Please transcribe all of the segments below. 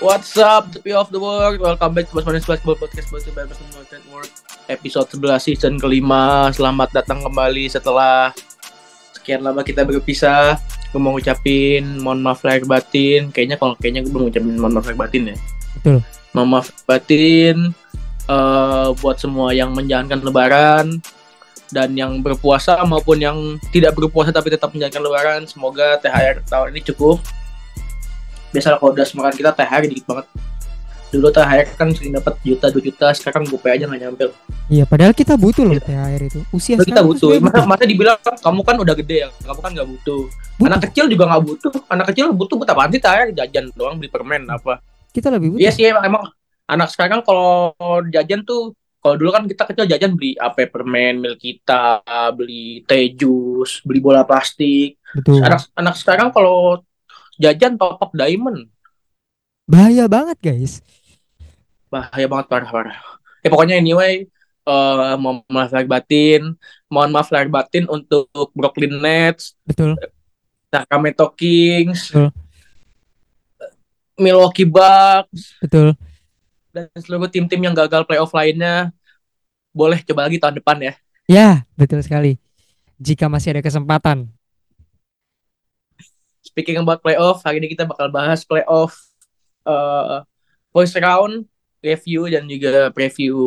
What's up, the people of the world? Welcome back to Basmanis Basketball Podcast Basket by Basmanis Network. Episode 11 season kelima. Selamat datang kembali setelah Sekian lama kita berpisah. Gue mau ngucapin mohon maaf lahir batin. Kayaknya kalau kayaknya gue belum ngucapin mohon maaf lahir batin ya. Betul. Mohon maaf batin eh, Buat semua yang menjalankan lebaran dan yang berpuasa maupun yang tidak berpuasa tapi tetap menjalankan lebaran. Semoga THR tahun ini cukup biasa kalau udah semakan kita THR dikit banget. Dulu THR kan sering dapat juta dua juta sekarang gue aja nggak nyampe. Iya, padahal kita butuh loh THR itu. Usia Tapi kita butuh. masa, masa dibilang kamu kan udah gede ya kamu kan nggak butuh. Butuh. anak kecil juga nggak butuh. Anak kecil butuh buat apaan sih THR jajan doang beli permen apa? Kita lebih butuh. Iya sih emang, emang anak sekarang kalau jajan tuh kalau dulu kan kita kecil jajan beli apa permen milk kita beli teh jus beli bola plastik. Betul. anak anak sekarang kalau jajan top up diamond Bahaya banget, guys. bahaya banget parah parah ya pokoknya anyway eh mohon maaf lahir batin mohon maaf lahir batin untuk Brooklyn Nets Betul. Sacramento Kings Betul. Milwaukee Bucks Betul. dan seluruh tim-tim yang gagal playoff lainnya boleh coba lagi tahun depan ya Ya, betul sekali. Jika masih ada kesempatan. Speaking about playoff, hari ini kita bakal bahas playoff uh, first round review dan juga preview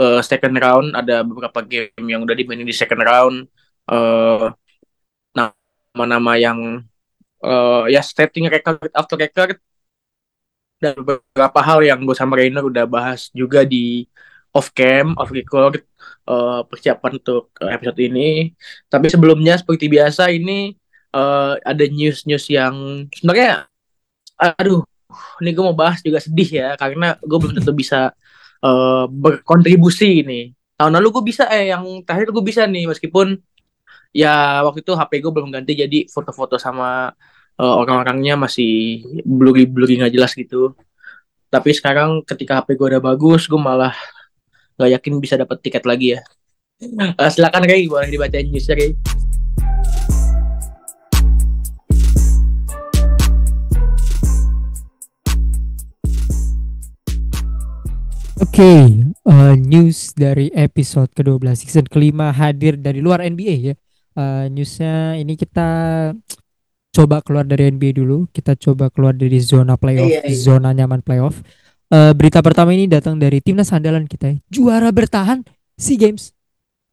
uh, second round. Ada beberapa game yang udah dimainin di second round. Uh, nama-nama yang uh, ya setting record after record dan beberapa hal yang gue sama Rainer udah bahas juga di off cam, off record uh, persiapan untuk episode ini. Tapi sebelumnya seperti biasa ini eh, ada news-news yang sebenarnya aduh ini gue mau bahas juga sedih ya karena gue belum tentu bisa eh, berkontribusi ini. Tahun lalu gue bisa eh yang terakhir gue bisa nih meskipun ya waktu itu HP gue belum ganti jadi foto-foto sama eh, orang-orangnya masih blurry blurry nggak jelas gitu. Tapi sekarang ketika HP gue udah bagus gue malah nggak yakin bisa dapat tiket lagi ya. Eh, silakan Ray boleh dibacain newsnya Ray Oke, eh, news dari episode ke-12 season kelima hadir dari luar NBA ya. Eh, newsnya ini kita coba keluar dari NBA dulu. Kita coba keluar dari zona playoff, Iya, iya. zona nyaman playoff. Eh, berita pertama ini datang dari timnas andalan kita, ya. juara bertahan SEA Games.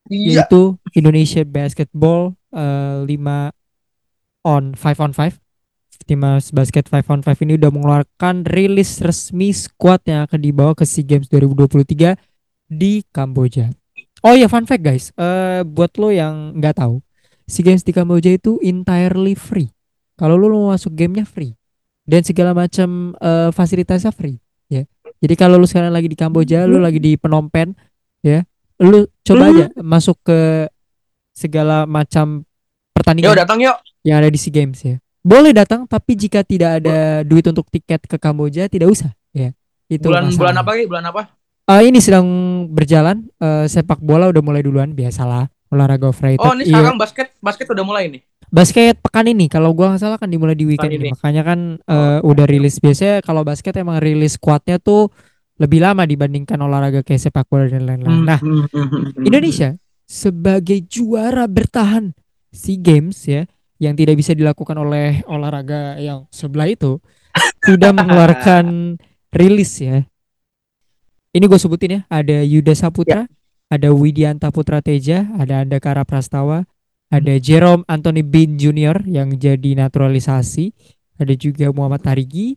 Iya. yaitu Indonesia Basketball eh, 5 on 5 on 5 Timnas Basket 5 on 5 ini udah mengeluarkan rilis resmi squad yang akan dibawa ke SEA Games 2023 di Kamboja. Oh ya fun fact guys, eh buat lo yang nggak tahu, SEA Games di Kamboja itu entirely free. Kalau lo mau masuk gamenya free dan segala macam eh, fasilitasnya free ya. Jadi kalau lu sekarang lagi di Kamboja, lu lagi di Phnom Penh ya, lu coba aja masuk ke segala macam Yuk pertandingan datang yuk. yang ada di SEA Games ya. Boleh datang tapi jika tidak ada duit untuk tiket ke Kamboja tidak usah ya. Itu bulan masalahnya. bulan apa Ray? Bulan apa? Eh, ini sedang berjalan eh, sepak bola udah mulai duluan biasalah olahraga overrated. Oh, ini Iya, sekarang basket basket udah mulai nih. basket pekan ini kalau gua nggak salah kan dimulai di weekend ini. ini. Makanya kan eh, udah rilis biasanya kalau basket emang rilis squadnya tuh lebih lama dibandingkan olahraga kayak sepak bola dan lain-lain. Nah, Hmm, hmm, hmm, hmm. Indonesia sebagai juara bertahan SEA Games ya yang tidak bisa dilakukan oleh olahraga yang sebelah itu sudah mengeluarkan rilis ya. Ini gue sebutin ya, ada Yuda Saputra, ada Widianta Putra Teja, ada Andakara Prastawa, ada Jerome Anthony Bin Junior yang jadi naturalisasi, ada juga Muhammad Tarigi,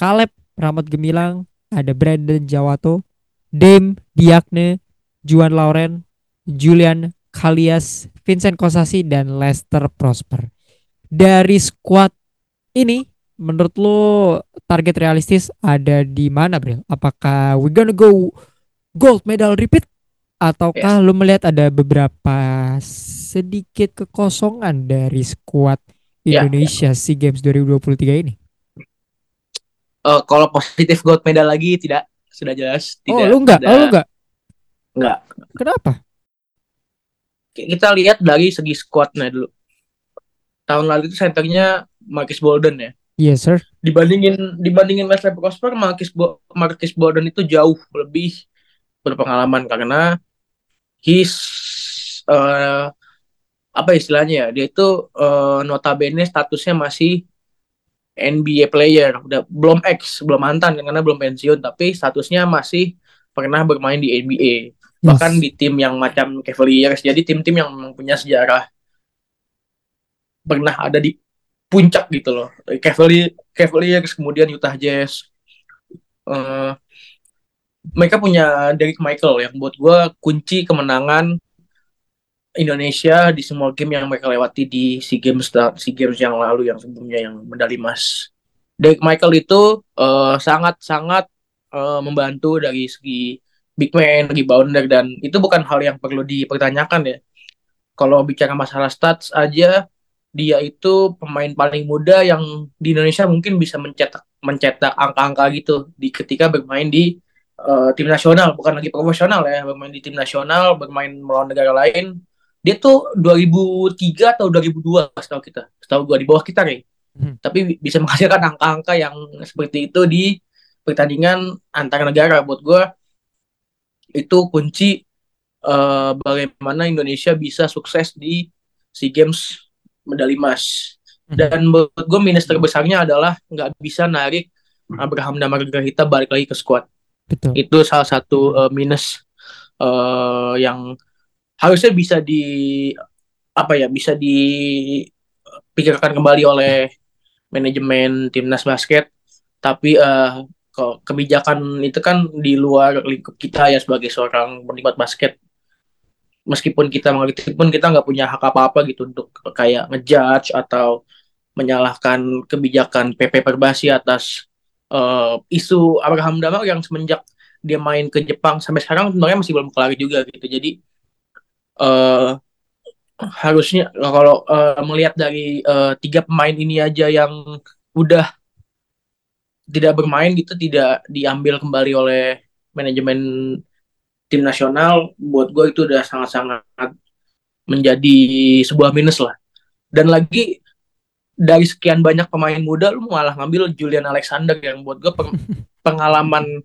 Caleb Rahmat Gemilang, ada Brandon Jawato, Dame Diakne, Juan Lauren, Julian Kalias, Vincent Kosasi dan Lester Prosper. Dari squad ini menurut lo target realistis ada di mana, Bril? Apakah we gonna go gold medal repeat ataukah lo melihat ada beberapa sedikit kekosongan dari squad Ya, Indonesia SEA Games 2023 ini? Eh, kalau positif gold medal lagi tidak sudah jelas oh, tidak. lu enggak? tidak. Oh, lu enggak? Enggak. Kenapa? Kita lihat dari segi squadnya dulu. Tahun lalu itu senternya Marcus Bolden ya. Yes, sir. Dibandingin dibandingin Wesley Prosper, Marcus, Bo Marcus Bolden itu jauh lebih berpengalaman karena his uh, apa istilahnya ya dia itu uh, notabene statusnya masih NBA player udah belum ex belum mantan karena belum pensiun tapi statusnya masih pernah bermain di NBA Yes. bahkan di tim yang macam Cavaliers jadi tim-tim yang memang punya sejarah pernah ada di puncak gitu loh Cavaliers Cavaliers kemudian Utah Jazz uh, mereka punya Derek Michael yang buat gue kunci kemenangan Indonesia di semua game yang mereka lewati di SEA Games SEA Games yang lalu yang sebelumnya yang medali emas. Derek Michael itu sangat-sangat uh, uh, membantu dari segi big man, rebounder dan itu bukan hal yang perlu dipertanyakan ya. Kalau bicara masalah stats aja dia itu pemain paling muda yang di Indonesia mungkin bisa mencetak mencetak angka-angka gitu di ketika bermain di uh, tim nasional. Bukan lagi profesional ya bermain di tim nasional bermain melawan negara lain. Dia tuh 2003 atau 2002 setahu kita. Setahu gua di bawah kita nih hmm. tapi bisa menghasilkan angka-angka yang seperti itu di pertandingan antar negara. Buat gua itu kunci uh, bagaimana Indonesia bisa sukses di SEA Games medali emas hmm. dan buat gue minus terbesarnya adalah nggak bisa narik Abraham Damar Grahita balik lagi ke squad Betul. itu salah satu uh, minus uh, yang harusnya bisa di apa ya bisa dipikirkan kembali oleh manajemen timnas basket tapi uh, kebijakan itu kan di luar lingkup kita ya sebagai seorang penikmat basket meskipun kita mengerti pun kita nggak punya hak apa-apa gitu untuk kayak ngejudge atau menyalahkan kebijakan PP Perbasi atas uh, isu Abraham Damar yang semenjak dia main ke Jepang sampai sekarang sebenarnya masih belum kelar juga gitu. Jadi uh, harusnya kalau uh, melihat dari uh, tiga pemain ini aja yang udah tidak bermain gitu tidak diambil kembali oleh manajemen tim nasional buat gue itu udah sangat-sangat menjadi sebuah minus lah. Dan lagi dari sekian banyak pemain muda lu malah ngambil Julian Alexander yang buat gue pengalaman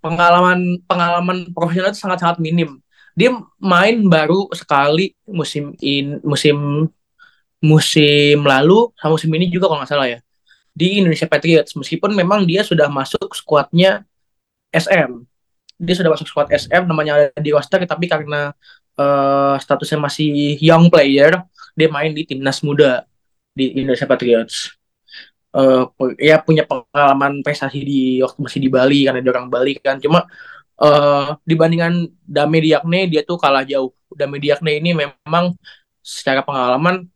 pengalaman pengalaman profesional itu sangat-sangat minim. Dia main baru sekali musim in musim musim lalu sama musim ini juga kalau nggak salah ya di Indonesia Patriots. Meskipun memang dia sudah masuk skuadnya SM dia sudah masuk squad SM namanya ada di roster tapi karena uh, statusnya masih young player dia main di timnas muda di Indonesia Patriots uh, ya punya pengalaman prestasi di waktu masih di Bali karena dia orang Bali kan cuma uh, dibandingkan Dame Diakne dia tuh kalah jauh. Dame Diakne ini memang secara pengalaman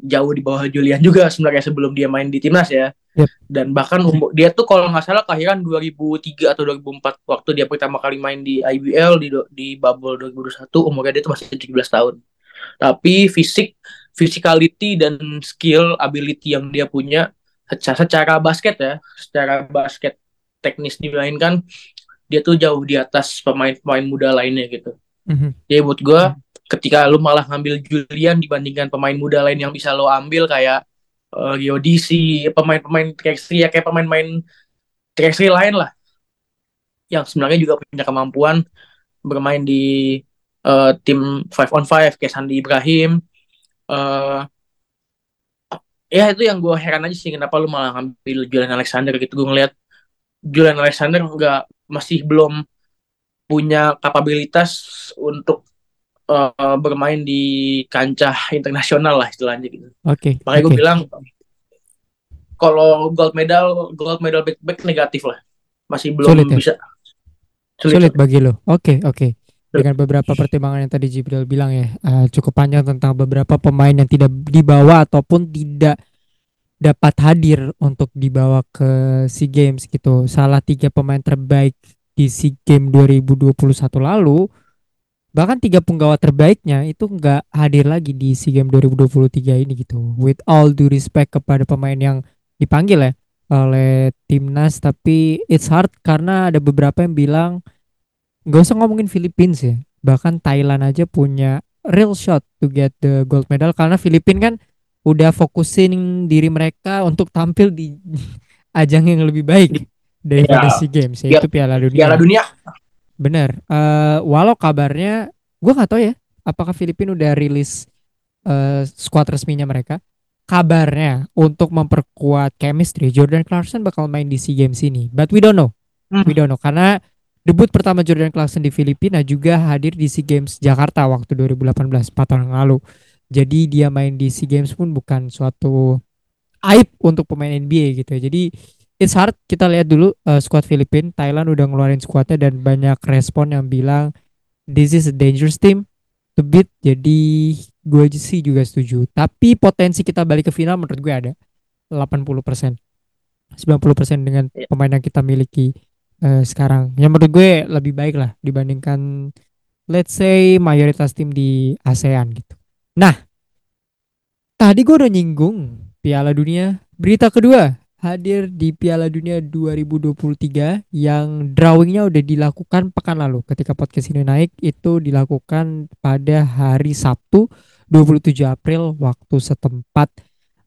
jauh di bawah Julian juga sebenarnya sebelum dia main di timnas ya. Yep. Dan bahkan umur dia tuh kalau nggak salah kelahiran 2003 atau 2004 waktu dia pertama kali main di IBL di di bubble 2021 umurnya dia tuh masih 17 tahun. Tapi fisik, physicality dan skill, ability yang dia punya secara basket ya, secara basket teknis dimainkan dia tuh jauh di atas pemain-pemain muda lainnya gitu. Mm-hmm. Jadi buat gue ketika lu malah ngambil Julian dibandingkan pemain muda lain yang bisa lo ambil kayak uh, Yodisi, pemain-pemain Trexri ya kayak pemain-pemain Trexri lain lah yang sebenarnya juga punya kemampuan bermain di uh, tim five on five kayak Sandi Ibrahim. Uh, ya itu yang gue heran aja sih kenapa lu malah ngambil Julian Alexander gitu gue ngeliat Julian Alexander nggak masih belum punya kapabilitas untuk uh, bermain di kancah internasional lah istilahnya gitu. Oke. Okay, Makanya okay. gue bilang kalau gold medal gold medal back back negatif lah, masih belum Sulit, ya? bisa. Sulit, Sulit bagi lo. Oke okay, oke. Okay. Dengan beberapa pertimbangan yang tadi Jibril bilang ya, uh, cukup panjang tentang beberapa pemain yang tidak dibawa ataupun tidak dapat hadir untuk dibawa ke SEA Games gitu. Salah tiga pemain terbaik di SEA Games 2021 lalu bahkan tiga penggawa terbaiknya itu nggak hadir lagi di SEA Games 2023 ini gitu. With all due respect kepada pemain yang dipanggil ya oleh timnas tapi it's hard karena ada beberapa yang bilang nggak usah ngomongin Philippines ya bahkan Thailand aja punya real shot to get the gold medal karena Filipina kan udah fokusin diri mereka untuk tampil di ajang yang lebih baik daripada Ya. SEA Games Ya, yaitu Piala Dunia. Piala Dunia. Bener. Eh, walau kabarnya gue nggak tahu ya apakah Filipina udah rilis eh, skuad resminya mereka. Kabarnya untuk memperkuat chemistry Jordan Clarkson bakal main di SEA Games ini. But we don't know. Hmm. We don't know karena debut pertama Jordan Clarkson di Filipina juga hadir di SEA Games Jakarta waktu 2018 4 tahun yang lalu. Jadi dia main di SEA Games pun bukan suatu aib untuk pemain NBA gitu. ya. Jadi it's hard kita lihat dulu uh, squad Filipina, Thailand udah ngeluarin skuadnya dan banyak respon yang bilang this is a dangerous team to beat. Jadi gue sih juga setuju. Tapi potensi kita balik ke final menurut gue ada 80%. 90% dengan Iya. pemain yang kita miliki eh, sekarang. Yang menurut gue lebih baik lah dibandingkan let's say mayoritas tim di ASEAN gitu. Nah, tadi gue udah nyinggung Piala Dunia. Berita kedua hadir di Piala Dunia 2023 yang drawingnya udah dilakukan pekan lalu. Ketika podcast ini naik itu dilakukan pada hari Sabtu 27 April waktu setempat.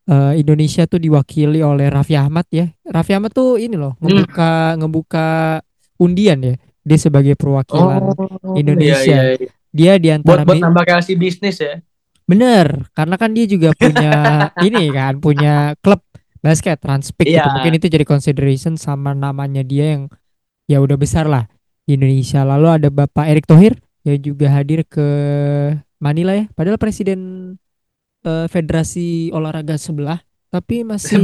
Eh, Indonesia tuh diwakili oleh Raffi Ahmad ya. Raffi Ahmad tuh ini loh ngebuka ngebuka undian ya. Dia sebagai perwakilan Indonesia. Iya, iya, iya. dia di antara Buat buat nambah relasi bisnis ya. Bener, karena kan dia juga punya ini kan, punya klub basket Transpik gitu. Iya. Mungkin itu jadi consideration sama namanya dia yang ya udah besar lah di Indonesia. Lalu ada Bapak Erick Thohir yang juga hadir ke Manila ya. Padahal presiden eh, federasi olahraga sebelah, tapi masih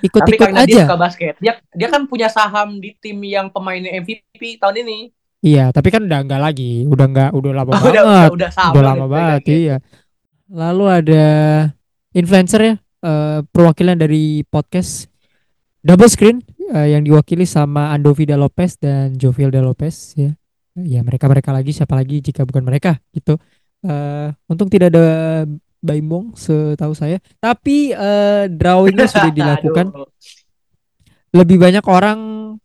ikut-ikut karena dia aja. suka basket, dia dia kan punya saham di tim yang pemainnya MVP tahun ini. Iya, tapi kan udah enggak lagi, udah enggak, udah lama udah, banget. udah, udah sama. udah lama banget iya lalu ada influencer ya eh, perwakilan dari podcast double screen eh, yang diwakili sama Andovida Lopez dan Jovilda Lopez ya. Ya mereka mereka lagi siapa lagi jika bukan mereka gitu. Eh, untung tidak ada Baimbong setahu saya. Tapi eh, drawingnya sudah dilakukan. Lebih banyak orang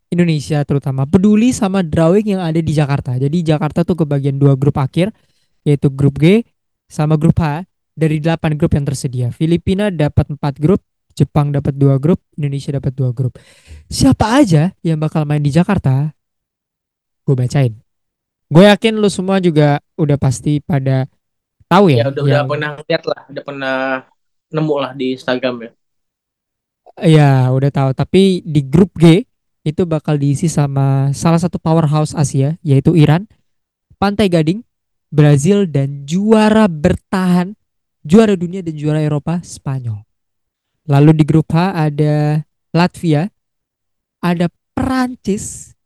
Indonesia terutama peduli sama drawing yang ada di Jakarta. Jadi Jakarta tuh kebagian dua grup akhir yaitu grup G sama grup H dari 8 grup yang tersedia. Filipina dapat 4 grup, Jepang dapat dua grup, Indonesia dapat dua grup. Siapa aja yang bakal main di Jakarta? Gue bacain. Gue yakin lu semua juga udah pasti pada tahu ya. Ya udah udah yang- pernah lihat lah, udah pernah nemu lah di Instagram ya. Ya udah tahu tapi di grup G itu bakal diisi sama salah satu powerhouse Asia yaitu Iran, Pantai Gading, Brazil dan juara bertahan juara dunia dan juara Eropa Spanyol. Lalu di grup H ada Latvia, ada Perancis,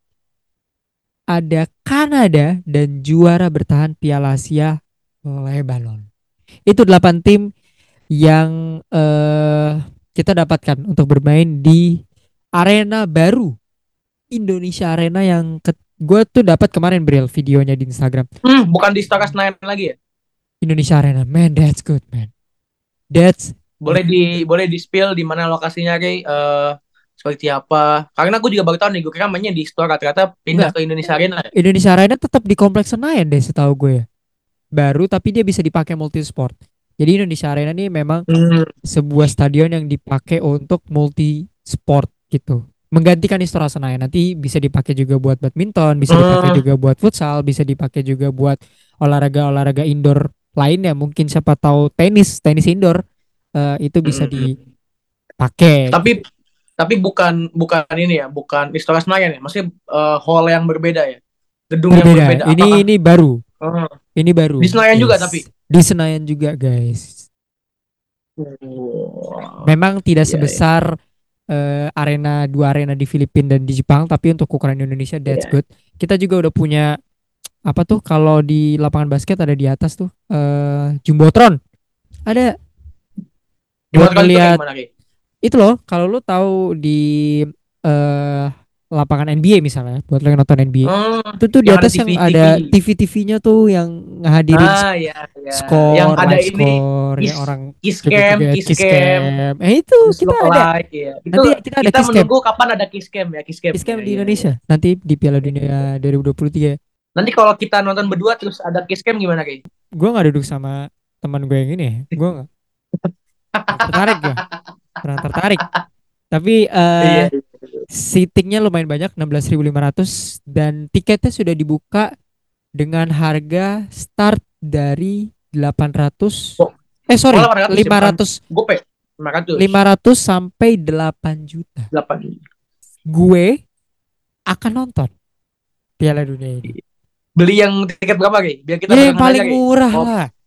ada Kanada dan juara bertahan Piala Asia Lebanon. Itu delapan tim yang eh kita dapatkan untuk bermain di arena baru Indonesia Arena yang gue tuh dapat kemarin Bril videonya di Instagram Hmm, bukan di Stora Senayan lagi ya? Indonesia Arena man that's good man that's Boleh di boleh di spill di mana lokasinya Kay? Eh seperti apa? Karena aku juga baru tahu nih, gue kira mainnya di Stora ternyata pindah ke Indonesia Arena. ya. Indonesia Arena tetap di kompleks Senayan deh setahu gue ya. baru tapi dia bisa dipakai multi sport jadi Indonesia Arena ini memang Hmm, sebuah stadion yang dipakai untuk multi sport gitu menggantikan Istora Senayan nanti bisa dipakai juga buat badminton bisa dipakai Hmm. juga buat futsal bisa dipakai juga buat olahraga olahraga indoor lainnya mungkin siapa tahu tenis tenis indoor eh, itu bisa dipakai tapi tapi bukan bukan ini ya, bukan Istora Senayan ya. Maksudnya eh, hall yang berbeda ya. Gedung yang berbeda berbeda. ini Apakah- ini baru Hmm. ini baru Di Senayan juga guys. tapi? di Senayan juga guys Wow. memang tidak Iya, sebesar eh, arena dua arena di Filipina dan di Jepang tapi untuk ukuran Indonesia that's Iya. good kita juga udah punya apa tuh kalau di lapangan basket ada di atas tuh eh jumbotron ada buat kan itu loh kalau lu tahu di eh lapangan NBA misalnya buat lo yang nonton NBA Hmm, itu tuh di yang ada atas yang TV. ada TV-TV-nya tuh yang ngehadirin ah ya, ya. skor, yang ada ini score, yang kiss- orang kiss cam, joget-joget, kiss kiss cam, cam. Eh itu kiss kita ada. like, ya. Itu Nanti kita ada kita menunggu kapan ada kiss cam ya, kiss cam. Kiss cam Ya, di ya, Indonesia nanti di Piala Dunia 2023. Nanti kalau kita nonton berdua terus ada kiss cam gimana kayak? Gua nggak duduk sama teman gue yang ini nggak. Kurang tertarik gua. Kurang tertarik. Tapi Iya, eh iya. seatingnya lumayan banyak 16.500 dan tiketnya sudah dibuka dengan harga start dari 800 Oh. eh sorry Oh, 800 ya, 500 Gope. 500. 500 sampai 8 juta 8. gue akan nonton Piala Dunia ini Beli yang tiket berapa, Ki? Biar kita ya yang barengan paling aja, murah Oh. lah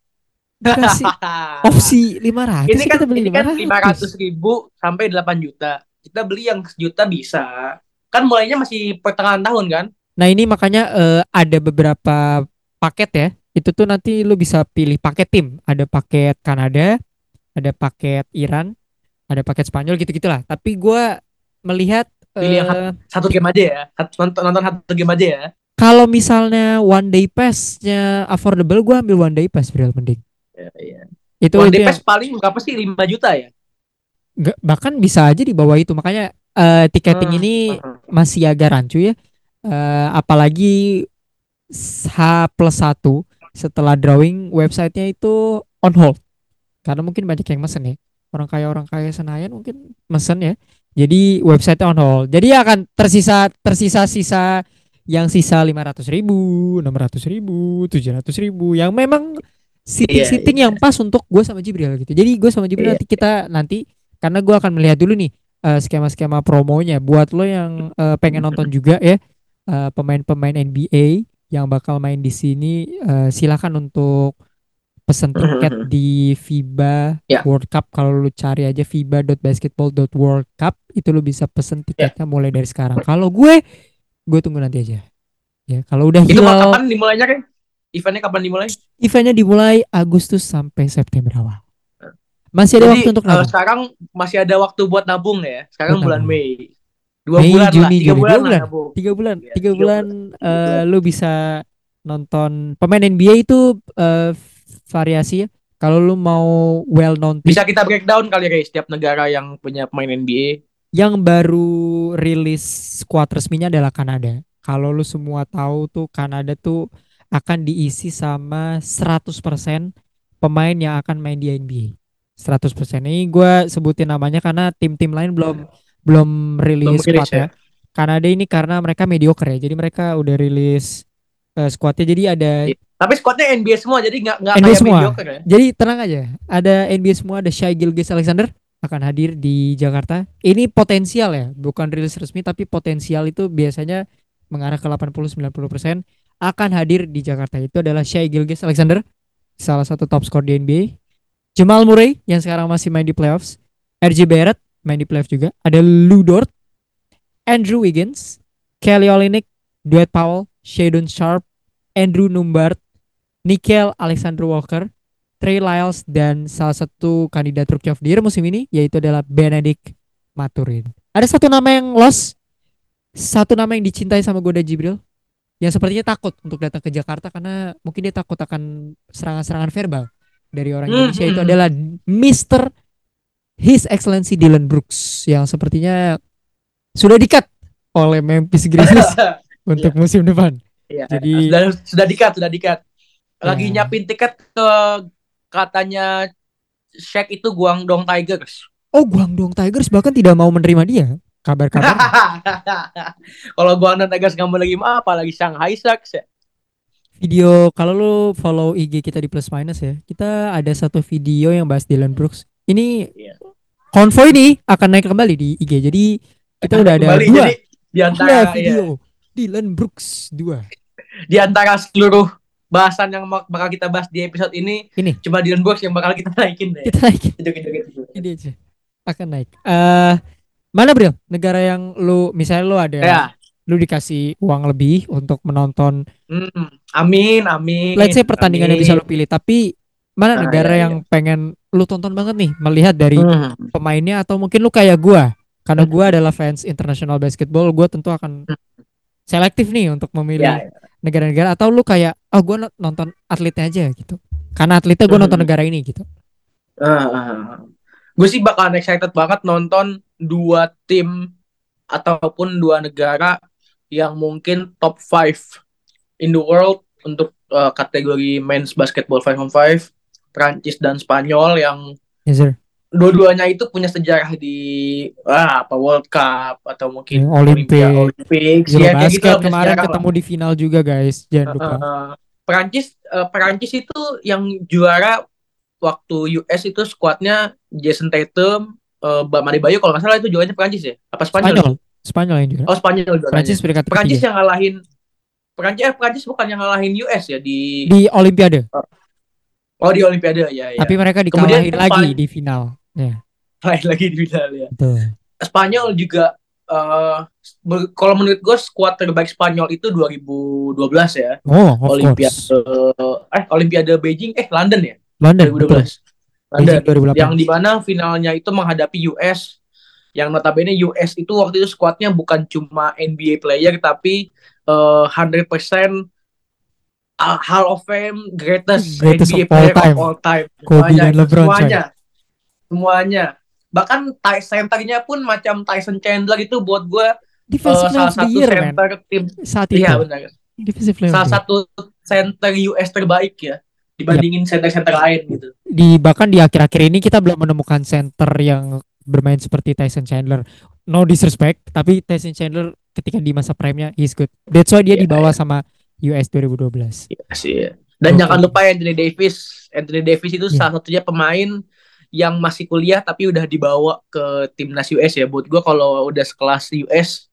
dikasih opsi 500 ini ya kan kita beli ini kan 500 500 ribu sampai 8 juta. Kita beli yang sejuta bisa. Kan mulainya masih pertengahan tahun kan? Nah ini makanya eh, ada beberapa paket ya. Itu tuh nanti lu bisa pilih paket tim. Ada paket Kanada, ada paket Iran, ada paket Spanyol gitu-gitulah. Tapi gua melihat Pilih yang eh, Satu game aja ya. Satu- Nonton, nonton satu game aja ya. Kalau misalnya one day pass-nya affordable, gua ambil one day pass real mending. Iya, iya. Itu One Day Pass paling berapa sih? 5 juta ya? nggak- bahkan bisa aja di bawah itu. Makanya eh, tiketing Hmm, ini hmm. masih agak rancu ya. Eh, apalagi H plus 1 setelah drawing websitenya itu on hold. Karena mungkin banyak yang mesen ya. Orang kaya orang kaya Senayan mungkin mesen ya. Jadi websitenya on hold. Jadi akan tersisa tersisa sisa yang sisa 500 ribu, 600 ribu, 700 ribu yang memang Iya, seating-seating yang pas untuk gue sama Jibril gitu. Jadi gue sama Jibril Iya. nanti kita nanti karena gue akan melihat dulu nih eh, skema-skema promonya buat lo yang eh, pengen nonton juga ya eh, pemain-pemain NBA yang bakal main di sini eh, silakan untuk pesen tiket di FIBA Ya. World Cup kalau lu cari aja fiba.basketball.world cup itu lu bisa pesen tiketnya mulai dari sekarang. Kalau gue gue tunggu nanti aja. Ya, kalau udah Itu hilal kapan dimulainya kan? Eventnya kapan dimulai? eventnya dimulai Agustus sampai September awal. Masih ada Jadi waktu untuk eh, nabung. sekarang masih ada waktu buat nabung ya. Sekarang Buat bulan nabung. Mei. Dua Mei, bulan lah, Juni, tiga Juli. bulan Dua lah bulan. nabung. Tiga bulan, Iya, tiga tiga bulan, bulan. eh, lu bisa nonton pemain NBA itu eh, variasi ya. Kalau lu mau well known Bisa kita breakdown kali ya setiap negara yang punya pemain NBA. Yang baru rilis squad resminya adalah Kanada. Kalau lu semua tahu tuh Kanada tuh akan diisi sama 100% pemain yang akan main di NBA. 100%. Ini gue sebutin namanya karena tim-tim lain belum belum rilis Belum squad ya. ya. Kanada ini karena mereka mediocre ya. Jadi mereka udah rilis eh, squadnya. Jadi ada Iya. Tapi squadnya NBA semua jadi nggak nggak NBA kayak semua. mediocre ya. jadi tenang aja. Ada NBA semua, ada Shai Gilgeous Alexander akan hadir di Jakarta. Ini potensial ya, bukan rilis resmi tapi potensial itu biasanya mengarah ke 80-90% akan hadir di Jakarta. Itu adalah Shai Gilgeous Alexander, salah satu top skor di NBA. Jamal Murray yang sekarang masih main di playoffs. RJ Barrett main di playoff juga. Ada Lou Dort, Andrew Wiggins, Kelly Olynyk, Dwight Powell, Shadon Sharp, Andrew Numbart, Nickel Alexander Walker, Trey Lyles dan salah satu kandidat Rookie of the Year musim ini yaitu adalah Benedict Maturin. Ada satu nama yang lost, satu nama yang dicintai sama Goda Jibril yang sepertinya takut untuk datang ke Jakarta karena mungkin dia takut akan serangan-serangan verbal dari orang Hmm, Indonesia itu hmm. adalah Mr. His Excellency Dylan Brooks yang sepertinya sudah dikat oleh Memphis Grizzlies untuk musim depan. Iya. Jadi- sudah sudah dikat, sudah dikat. Lagi Ya. nyiapin tiket ke katanya Shaq itu Guangdong Tigers. Oh, Guangdong Tigers bahkan tidak mau menerima dia. Kabar-kabar Kalau Guangdong Tigers nggak mau lagi mah apalagi Shanghai Sharks ya. video kalau lu follow IG kita di plus minus ya kita ada satu video yang bahas Dylan Brooks ini Iya. konvoy nih akan naik kembali di IG jadi kita udah ada Kembali, dua jadi di antara video iya, Dylan Brooks dua di antara seluruh bahasan yang bak- bakal kita bahas di episode ini, Ini. cuma Dylan Brooks yang bakal kita naikin deh. kita naikin Gitu, gitu, gitu. ini aja akan naik eh mana Bril negara yang lu misalnya lu ada Ya, lu dikasih uang lebih untuk menonton hmm, amin, amin. let's say pertandingan yang bisa amin. lu pilih tapi mana Ah, negara iya, yang pengen lu tonton banget nih melihat dari Hmm. pemainnya atau mungkin lu kayak gua karena gua adalah fans international basketball gua tentu akan selektif nih untuk memilih Ya, ya. Negara-negara atau lu kayak oh gua no- nonton atletnya aja gitu. Karena atletnya gua nonton Hmm. negara ini gitu. Gue sih bakalan excited banget nonton dua tim ataupun dua negara yang mungkin top 5 in the world untuk uh, kategori men's basketball 5 on 5 Prancis dan Spanyol yang yes sir dua-duanya itu punya sejarah di ah, apa World Cup atau mungkin Ya, Olimpik. Ya kayak gitu kemarin lah. ketemu di final juga guys jangan lupa Eh, Perancis eh, Perancis itu yang juara waktu US itu skuadnya Jason Tatum, eh, Bam Adebayo kalau nggak salah itu juaranya Perancis ya? Apa Spanyol? Spanyol Spanyol yang juga Oh Spanyol. Prancis peringkat Perancis ketiga yang ngalahin Perancis eh Perancis bukan yang ngalahin US ya di, di Olimpiade oh di Olimpiade ya ya. tapi mereka Kemudian dikalahin lagi di final ya lain lagi di final ya. betul Spanyol juga eh ber- kalau menurut gue skuad terbaik Spanyol itu 2012 ya. oh of Olimpiade course eh Olimpiade Beijing eh London ya London betul 2012. London. Beijing 2008 yang di mana finalnya itu menghadapi US yang notabene US itu waktu itu skuadnya bukan cuma NBA player tapi eh, 100% uh, Hall of Fame greatest, Greatest NBA of all player time. of all time Kobe semuanya dan LeBron, semuanya semuanya bahkan centernya pun macam Tyson Chandler itu buat gue defensive player salah satu year man center tim saat itu iya benar defensive player of salah satu center US terbaik ya dibandingin center-center lain gitu di bahkan di akhir-akhir ini kita belum menemukan center yang bermain seperti Tyson Chandler. No disrespect, tapi Tyson Chandler ketika di masa prime-nya he's good. That's why dia Iya, dibawa sama US 2012. Iya sih. Dan Oke. jangan lupa Anthony Davis. Anthony Davis itu Iya. salah satunya pemain yang masih kuliah tapi udah dibawa ke timnas US ya. Buat gua kalau udah sekelas US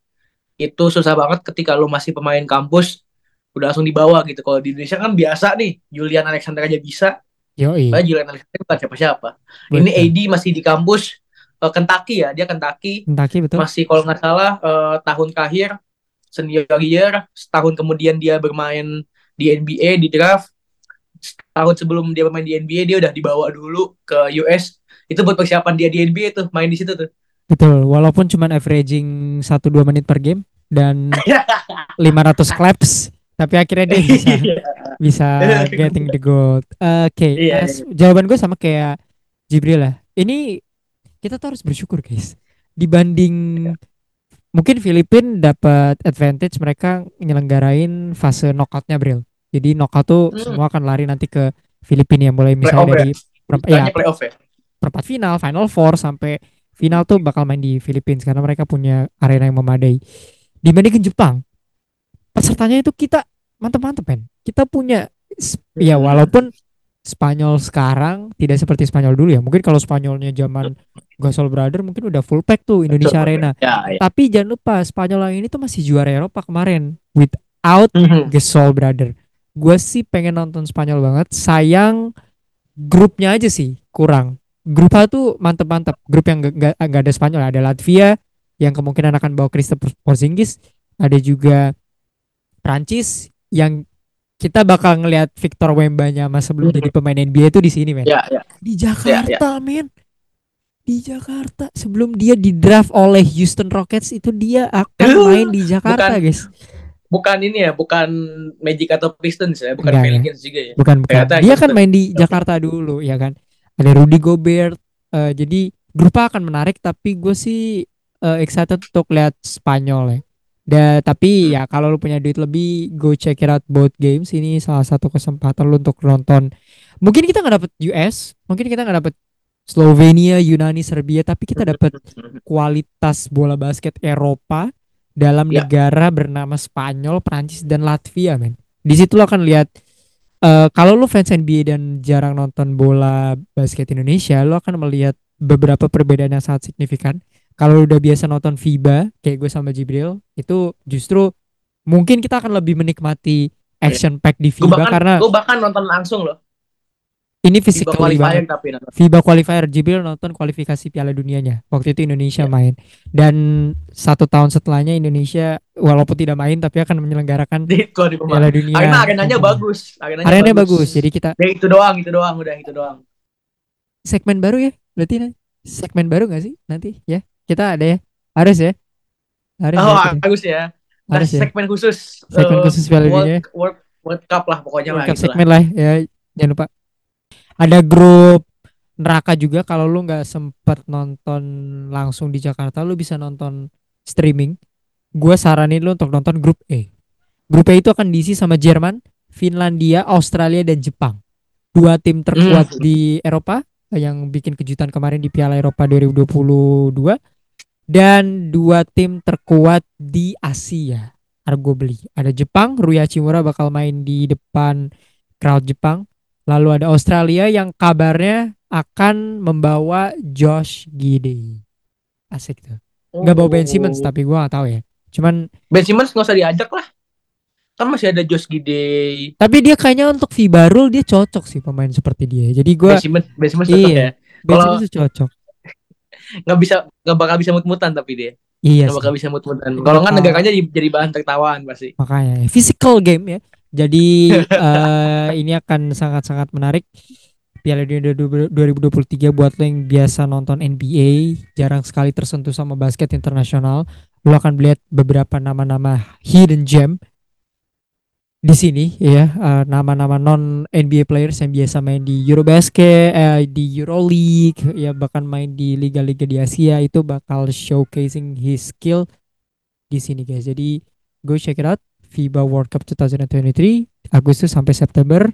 itu susah banget ketika lu masih pemain kampus udah langsung dibawa gitu. Kalau di Indonesia kan biasa nih, Julian Alexander aja bisa. Yoi. Padahal Julian Alexander bukan siapa-siapa. Ini AD masih di kampus eh, Kentucky ya, dia Kentucky Kentucky betul. masih kalau nggak salah eh, tahun terakhir senior year setahun kemudian dia bermain di NBA di draft tahun sebelum dia bermain di NBA dia udah dibawa dulu ke US itu buat persiapan dia di NBA tuh main di situ tuh Betul. Walaupun cuman averaging 1-2 menit per game dan 500 claps, tapi akhirnya dia bisa bisa getting the gold. Oke, Iya, as- jawaban gue sama kayak Jibril lah. Ini kita tuh harus bersyukur guys. Dibanding mungkin Filipin dapat advantage mereka nyelenggarain fase knockoutnya Bril. Jadi knockout tuh Hmm. semua akan lari nanti ke Filipina yang mulai misalnya ya? dari perempat, ya, playoff ya perempat final, final four sampai final tuh bakal main di Filipina karena mereka punya arena yang memadai. Dibandingin Jepang, pesertanya itu kita mantep-mantep men. Kita punya ya Hmm. walaupun Spanyol sekarang tidak seperti Spanyol dulu ya. Mungkin kalau Spanyolnya zaman Gasol Brother mungkin udah full pack tuh Indonesia Betul. Arena. ya, ya. Tapi jangan lupa Spanyol yang ini tuh masih juara Eropa kemarin without Mhm. Gasol Brother. Gue sih pengen nonton Spanyol banget. Sayang grupnya aja sih kurang. Grup A tuh mantep-mantep. Grup yang gak, gak, ada Spanyol. Ada Latvia yang kemungkinan akan bawa Christopher Porzingis. Ada juga Prancis yang kita bakal ngelihat Victor Wembanya mas sebelum Hmm. jadi pemain NBA itu di sini men. ya, ya. Di Jakarta men. Di Jakarta sebelum dia di draft oleh Houston Rockets itu dia akan main di Jakarta bukan- guys. Bukan ini ya bukan Magic atau Pistons ya bukan Enggak, ya. Pelicans juga ya bukan bukan Ternyata dia kan Houston. main di. Jakarta dulu ya kan ada Rudy Gobert eh, jadi grup A akan menarik tapi gue sih eh, excited untuk lihat Spanyol ya Da, tapi Hmm. ya kalau lu punya duit lebih go check it out both games ini salah satu kesempatan lu untuk nonton mungkin kita nggak dapet US mungkin kita nggak dapet Slovenia Yunani Serbia tapi kita dapet kualitas bola basket Eropa dalam Ya. negara bernama Spanyol, Prancis dan Latvia, men. Di situ lo akan lihat eh, kalau lo fans NBA dan jarang nonton bola basket Indonesia, lo akan melihat beberapa perbedaan yang sangat signifikan. Kalau udah biasa nonton FIBA, kayak gue sama Jibril, itu justru mungkin kita akan lebih menikmati action pack di FIBA bahkan karena gue bahkan nonton langsung loh ini FIBA physically qualifier tapi nonton. FIBA qualifier Jibril nonton kualifikasi Piala Dunianya. Waktu itu Indonesia Ya. main dan satu tahun setelahnya Indonesia walaupun tidak main tapi akan menyelenggarakan di Piala Dunia. karena arenanya bagus arenanya, Arenanya bagus. Jadi kita ya itu doang itu doang udah itu doang segmen baru ya. Berarti nanti segmen baru nggak sih nanti ya? Kita ada ya. Harus ya. Harus oh ya, bagus ya nah, Harus ya. segmen khusus Segmen eh, khusus Piala World, Dunia. World, World Cup lah pokoknya lah World Cup gitu lah. segmen lah ya. Jangan lupa. Ada grup neraka juga kalau lu nggak sempet nonton langsung di Jakarta, lu bisa nonton streaming. Gue saranin lu untuk nonton grup E. Grup E itu akan diisi sama Jerman, Finlandia, Australia dan Jepang. Dua tim terkuat Hmm. di Eropa yang bikin kejutan kemarin di Piala Eropa 2022 dan dua tim terkuat di Asia arguably ada Jepang Rui Hachimura bakal main di depan crowd Jepang lalu ada Australia yang kabarnya akan membawa Josh Gidey asik tuh nggak bawa Ben Simmons Oh. tapi gua nggak tahu ya cuman Ben Simmons nggak usah diajak lah. Kan masih ada Josh Gidey. tapi dia kayaknya untuk Vibarul dia cocok sih pemain seperti dia jadi gua Ben Simmons, Ben Simmons cocok Iya. ya. Ben Kalau- Simmons cocok Nggak bisa, nggak bakal bisa mut-mutan tapi dia. iya sih. bakal bisa mut-mutan. Kalau nggak negaranya jadi, jadi bahan tertawaan pasti. makanya physical game ya jadi eh, ini akan sangat-sangat menarik. Piala Dunia 2023 buat lo yang biasa nonton NBA jarang sekali tersentuh sama basket internasional lo akan melihat beberapa nama-nama hidden gem di sini ya. Eh, nama-nama non NBA players yang biasa main di Eurobasket eh, di Euroleague ya bahkan main di liga-liga di Asia itu bakal showcasing his skill di sini guys. Jadi go check it out FIBA World Cup 2023 Agustus sampai September.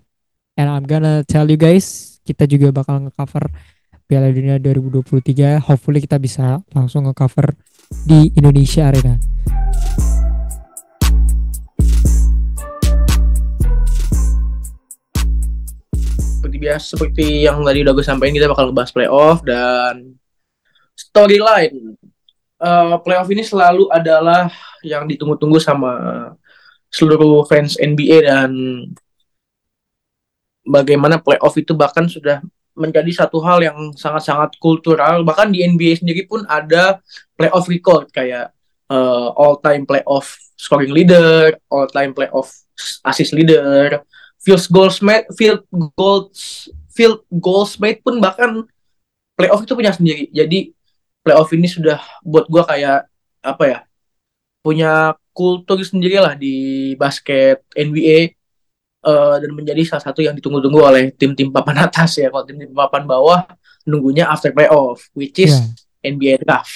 And I'm gonna tell you guys kita juga bakal nge-cover Piala Dunia 2023 hopefully kita bisa langsung nge-cover di Indonesia Arena. Seperti biasa, seperti yang tadi udah gue sampaikan kita bakal ngebahas playoff dan storyline. Eh, playoff ini selalu adalah yang ditunggu-tunggu sama seluruh fans NBA dan bagaimana playoff itu bahkan sudah menjadi satu hal yang sangat-sangat kultural. Bahkan di NBA sendiri pun ada playoff record kayak eh, all time playoff scoring leader, all time playoff assist leader, field goals made, field goals field goals made pun bahkan playoff itu punya sendiri. Jadi playoff ini sudah buat gua kayak apa ya? Punya kultur sendiri lah di basket NBA eh, dan menjadi salah satu yang ditunggu-tunggu oleh tim-tim papan atas ya. Kalau tim-tim papan bawah nunggunya after playoff, which is Ya. NBA draft.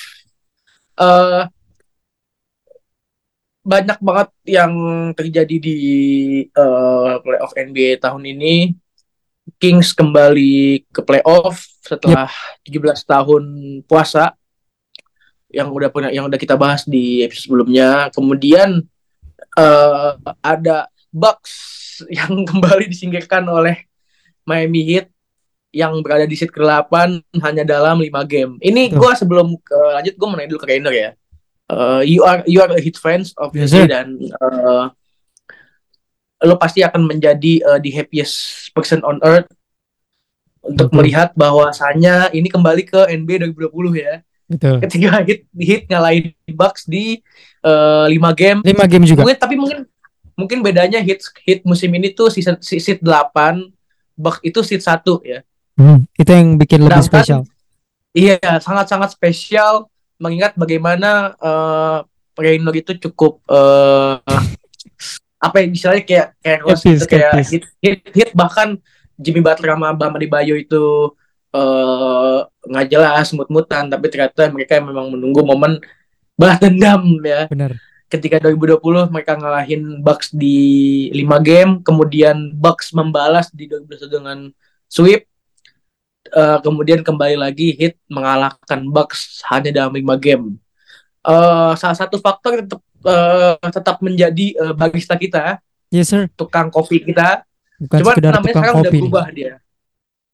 Eh banyak banget yang terjadi di eh, playoff NBA tahun ini. Kings kembali ke playoff setelah 17 tahun puasa yang udah punya yang udah kita bahas di episode sebelumnya. Kemudian eh, ada Bucks yang kembali disingkirkan oleh Miami Heat yang berada di seat ke-8 hanya dalam 5 game. Ini gua sebelum ke lanjut gua mau nanya dulu ke Rainer ya. Eh, you are you are a Heat fans Yes, obviously sir. dan eh, lo pasti akan menjadi eh, the happiest person on earth untuk Betul. melihat bahwasannya ini kembali ke NBA 2020 ya betul. Ketika hit hit ngalahin Bucks di eh, lima game. Lima game juga. Mungkin tapi mungkin mungkin bedanya hit hit musim ini tuh season seat 8 Bucks itu seat 1 ya. Hmm, itu yang bikin lebih Sedangkan- spesial. iya sangat-sangat spesial mengingat bagaimana eh Reynor itu cukup eh apa ya istilahnya kayak kayak kayak hit, hit, hit bahkan Jimmy Butler sama Bam Adebayo itu eh nggak jelas mut-mutan tapi ternyata mereka memang menunggu momen balas dendam ya benar ketika 2020 mereka ngalahin Bucks di 5 game, kemudian Bucks membalas di 2021 dengan sweep. Eh, kemudian kembali lagi Heat mengalahkan Bucks hanya dalam 5 game. Eh, salah satu faktor tetap eh, tetap menjadi eh, barista kita, yes sir tukang kopi kita. bukan Cuman namanya sekarang udah kopi nih. berubah dia.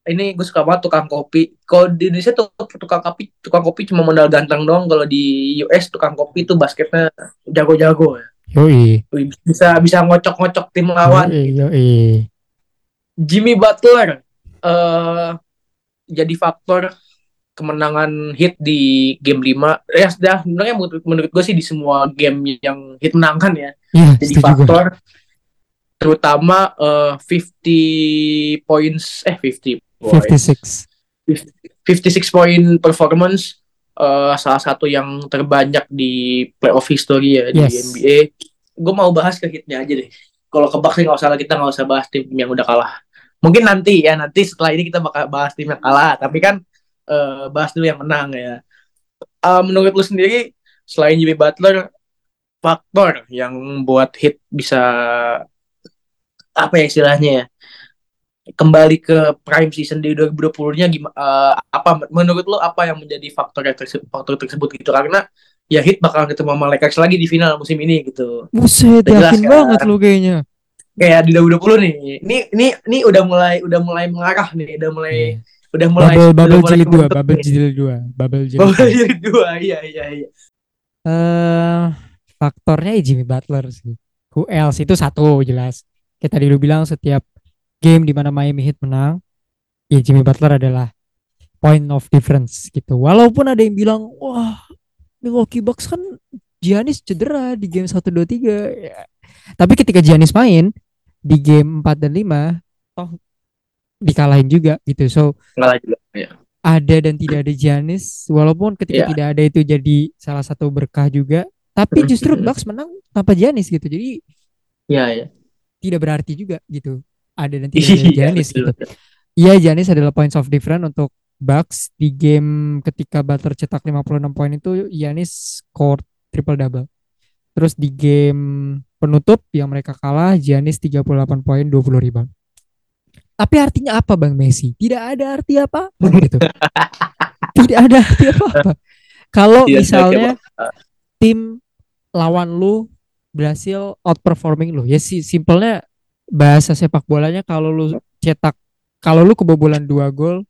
Ini gue suka banget tukang kopi. Kalau di Indonesia tuh tukang kopi, tukang kopi cuma modal ganteng doang. Kalau di US tukang kopi tuh basketnya jago-jago ya. yoi bisa bisa ngocok-ngocok tim lawan. yoi, yoi. Jimmy Butler eh jadi faktor kemenangan hit di game 5. Ya sudah sebenarnya menurut, menurut gue sih di semua game yang hit menangkan ya. Iya, Jadi gue. faktor terutama eh 50 points eh 50 points. 56 56 point performance eh, salah satu yang terbanyak di playoff history ya di Yes. NBA. Gue mau bahas ke hitnya aja deh. Kalau ke Bucks sih nggak usah lah kita nggak usah bahas tim yang udah kalah. Mungkin nanti ya nanti setelah ini kita bakal bahas tim yang kalah. Tapi kan eh, bahas dulu yang menang ya. Eh, menurut lu sendiri selain Jimmy Butler faktor yang buat hit bisa apa ya istilahnya ya kembali ke prime season di 2020-nya gimana uh, apa menurut lo apa yang menjadi faktor yang tersebut, faktor tersebut gitu karena ya hit bakal ketemu sama Lakers lagi di final musim ini gitu. Buset, yakin kan? banget lo kayaknya. Kayak di 2020 nih. Ini ini ini udah mulai udah mulai mengarah nih, udah mulai yeah. udah mulai bubble, bubble jilid dua, bubble jilid dua, bubble jilid. Bubble jilid dua, iya iya iya. Eh uh, faktornya ya Jimmy Butler sih. Who else itu satu jelas. Kita dulu bilang setiap game di mana Miami Heat menang, ya Jimmy Butler adalah point of difference gitu. Walaupun ada yang bilang, wah Milwaukee Bucks kan Giannis cedera di game 1 2 3 ya. Tapi ketika Giannis main di game 4 dan 5 toh dikalahin juga gitu. So juga, ya. Ada dan tidak ada Giannis walaupun ketika ya. tidak ada itu jadi salah satu berkah juga. Tapi justru Bucks menang tanpa Giannis gitu. Jadi ya ya. Tidak berarti juga gitu. Ada dan tidak ada Giannis gitu. Iya Giannis adalah points of difference untuk Bucks di game ketika Butler cetak 56 poin itu Giannis score triple double. Terus di game penutup yang mereka kalah Giannis 38 poin 20 rebound. Tapi artinya apa Bang Messi? Tidak ada arti apa gitu. Tidak ada arti apa-apa. Kalau iya, misalnya tim lawan lu berhasil outperforming lu, ya sih simpelnya bahasa sepak bolanya kalau lu cetak kalau lu kebobolan dua gol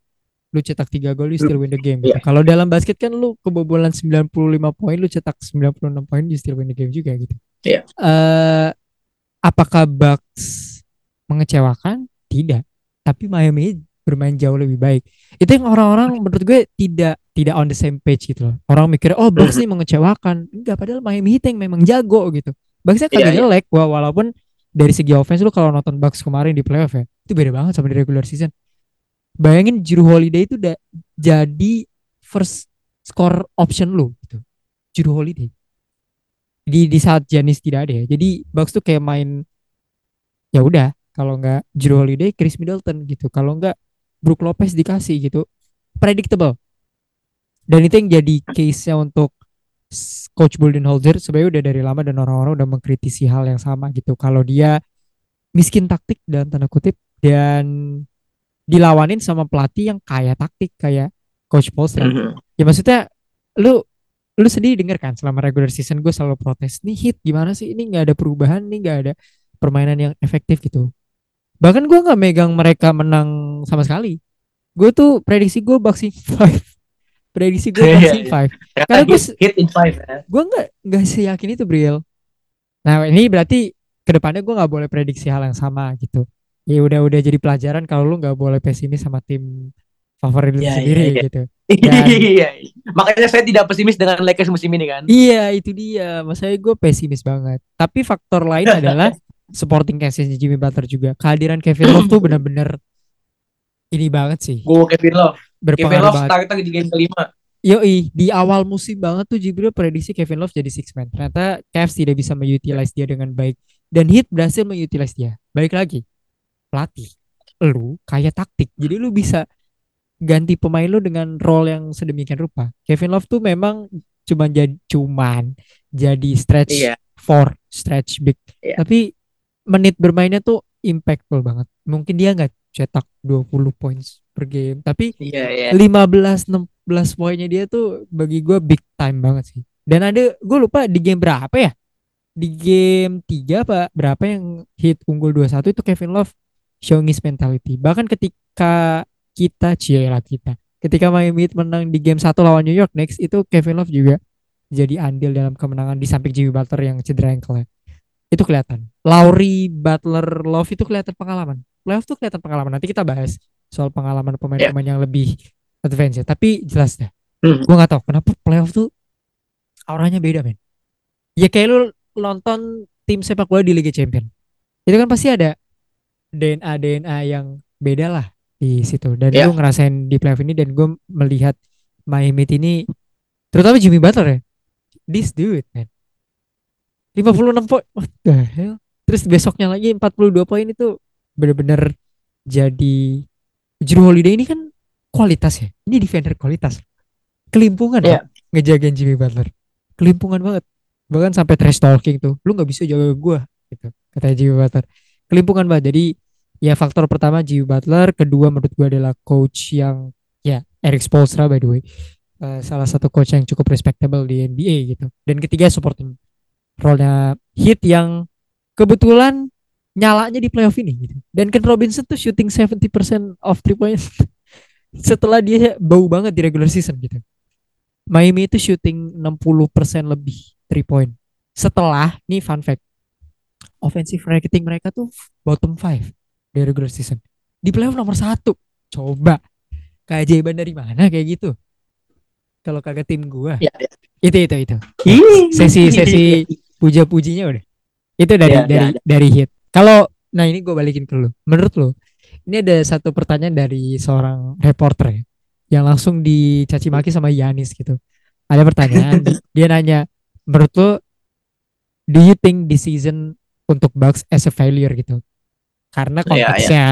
lu cetak 3 gol, you still win the game. Gitu. Yeah. Kalau dalam basket kan lu kebobolan 95 poin, lu cetak 96 poin, you still win the game juga gitu. Yeah. Iya. Uh, apakah Bucks mengecewakan? Tidak. Tapi Miami bermain jauh lebih baik. Itu yang orang-orang menurut gue tidak tidak on the same page gitu loh. Orang mikir oh Bucks ini mengecewakan. Enggak, padahal Miami Heat yang memang jago gitu. Bucksnya kagak yeah, iya. jelek, yeah. walaupun dari segi offense lu kalau nonton Bucks kemarin di playoff ya, itu beda banget sama di regular season bayangin Juru Holiday itu udah jadi first score option lu gitu. Juru Holiday. Di di saat Janis tidak ada ya. Jadi Bucks tuh kayak main ya udah kalau nggak Juru Holiday Chris Middleton gitu. Kalau nggak Brook Lopez dikasih gitu. Predictable. Dan itu yang jadi case-nya untuk Coach Budenholzer sebenarnya udah dari lama dan orang-orang udah mengkritisi hal yang sama gitu. Kalau dia miskin taktik dan tanda kutip dan dilawanin sama pelatih yang kaya taktik kayak coach Polstra. Mm -hmm. Ya maksudnya lu lu sedih denger kan selama regular season gue selalu protes nih hit gimana sih ini nggak ada perubahan nih nggak ada permainan yang efektif gitu bahkan gue nggak megang mereka menang sama sekali gue tuh prediksi gue boxing five prediksi gue iya, boxing iya. five karena gue hit in five gue nggak nggak seyakin itu Bril nah ini berarti ke depannya gue nggak boleh prediksi hal yang sama gitu ya udah udah jadi pelajaran kalau lu nggak boleh pesimis sama tim favorit lu ya, sendiri ya, ya. gitu. Iya, makanya saya tidak pesimis dengan Lakers musim ini kan. Iya, itu dia. Maksudnya gue pesimis banget. Tapi faktor lain adalah supporting castnya Jimmy Butler juga. Kehadiran Kevin Love tuh benar-benar ini banget sih. Gue Kevin Love. Kevin Love start di game kelima. Yoi, di awal musim banget tuh Jibril prediksi Kevin Love jadi six man. Ternyata Cavs tidak bisa mengutilize dia dengan baik. Dan Heat berhasil mengutilize dia. Baik lagi, pelatih lu kayak taktik jadi lu bisa ganti pemain lu dengan role yang sedemikian rupa Kevin Love tuh memang cuman jadi cuman jadi stretch iya. four stretch big iya. tapi menit bermainnya tuh impactful banget mungkin dia nggak cetak 20 points per game tapi iya, iya. 15 16 poinnya dia tuh bagi gue big time banget sih dan ada gue lupa di game berapa ya di game 3 apa berapa yang hit unggul 21 itu Kevin Love showing his mentality. Bahkan ketika kita cila kita, ketika Miami Heat menang di game satu lawan New York next itu Kevin Love juga jadi andil dalam kemenangan di samping Jimmy Butler yang cedera ankle itu kelihatan. Lowry, Butler, Love itu kelihatan pengalaman. Playoff tuh kelihatan pengalaman. Nanti kita bahas soal pengalaman pemain-pemain yeah. yang lebih advance ya. Tapi jelas deh. Mm. Gue nggak tahu kenapa playoff tuh auranya beda men. Ya kayak lu nonton tim sepak bola di Liga Champion. Itu kan pasti ada DNA DNA yang beda lah di situ dan yeah. gue ngerasain di playoff ini dan gue melihat Miami ini terutama Jimmy Butler ya this dude man 56 poin what the hell terus besoknya lagi 42 poin itu bener-bener jadi Juru Holiday ini kan kualitas ya? Ini defender kualitas. Kelimpungan yeah. ya ngejagain Jimmy Butler. Kelimpungan banget. Bahkan sampai trash talking tuh. Lu nggak bisa jaga gue gitu kata Jimmy Butler. Kelimpungan banget. Jadi Ya faktor pertama Jimmy Butler, kedua menurut gue adalah coach yang ya Eric Spoelstra by the way. Uh, salah satu coach yang cukup respectable di NBA gitu. Dan ketiga supporting role-nya Heat yang kebetulan nyalanya di playoff ini gitu. Dan Ken Robinson tuh shooting 70% of three points setelah dia bau banget di regular season gitu. Miami itu shooting 60% lebih three point. Setelah nih fun fact. Offensive rating mereka tuh bottom 5 di regular season. Di playoff nomor satu. Coba. Keajaiban dari mana kayak gitu? Kalau kagak tim gua. Ya, ya. Itu itu itu. Sesi sesi puja-pujinya udah. Itu dari Ya, ya, dari ya. dari hit. Kalau nah ini gue balikin ke lu. Menurut lu, ini ada satu pertanyaan dari seorang reporter ya, yang langsung dicaci maki sama Yanis gitu. Ada pertanyaan, di- dia nanya, menurut lu, do you think this season untuk Bucks as a failure gitu? Karena Iya, konteksnya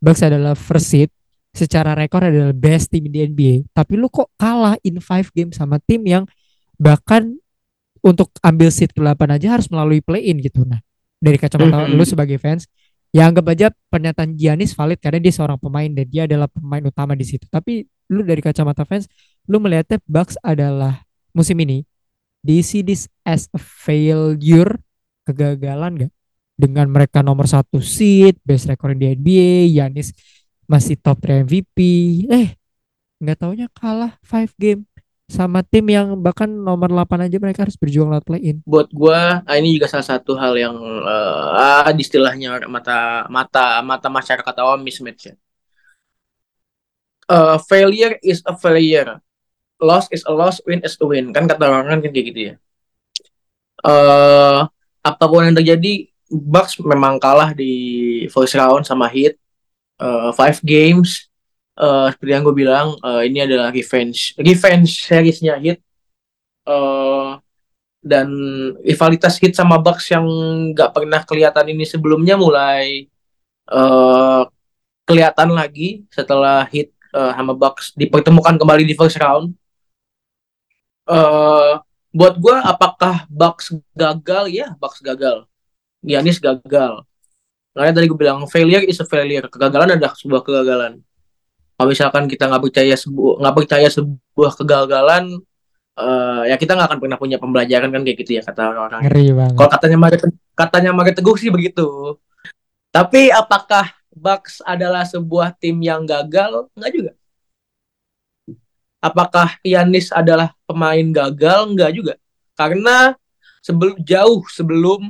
Bucks adalah first seed, secara rekor adalah best team di NBA, tapi lu kok kalah in five game sama tim yang bahkan untuk ambil seat ke-8 aja harus melalui play-in gitu. Nah, dari kacamata Mhm. lu sebagai fans, ya anggap aja pernyataan Giannis valid karena dia seorang pemain dan dia adalah pemain utama di situ. Tapi lu dari kacamata fans, lu melihatnya Bucks adalah musim ini do you see this as a failure kegagalan gak dengan mereka nomor satu seed best record di NBA Giannis masih top 3 MVP eh nggak taunya kalah 5 game sama tim yang bahkan nomor 8 aja mereka harus berjuang lewat play in buat gua ah, ini juga salah satu hal yang eh, ah, istilahnya mata mata mata masyarakat awam mismatch ya. Eh, failure is a failure, loss is a loss, win is a win kan kata orang kan kayak gitu ya. Eh apa pun yang terjadi, Bucks memang kalah di first round sama Heat, Eh, five games. Eh, seperti yang gue bilang, eh, ini adalah revenge revenge seriesnya Heat. Eh dan rivalitas Heat sama Bucks yang nggak pernah kelihatan ini sebelumnya mulai eh kelihatan lagi setelah Heat eh, sama Bucks dipertemukan kembali di first round. eh buat gue apakah Bucks gagal? Ya, Bucks gagal. Giannis gagal. Makanya tadi gue bilang failure is a failure. Kegagalan adalah sebuah kegagalan. Kalau misalkan kita nggak percaya sebuah nggak percaya sebuah kegagalan, eh, ya kita nggak akan pernah punya pembelajaran kan kayak gitu ya kata orang-orang. Kalau katanya Mario katanya Mario Teguh sih begitu. Tapi apakah Bucks adalah sebuah tim yang gagal? Enggak juga. Apakah Yanis adalah pemain gagal? Enggak juga. Karena sebelum jauh sebelum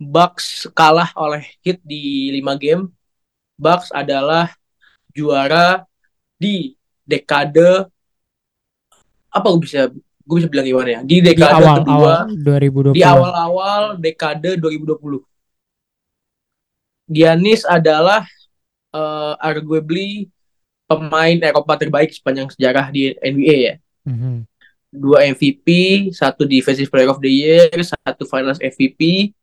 Bucks kalah oleh Heat di 5 game, Bucks adalah juara di dekade apa gue bisa gue bisa bilang gimana ya? Di di dekade awal kedua awal 2020 di awal-awal dekade 2020. Giannis adalah eh, arguably pemain Eropa terbaik sepanjang sejarah di NBA ya. Mhm. Dua MVP, satu Defensive Player of the Year, satu Finals MVP,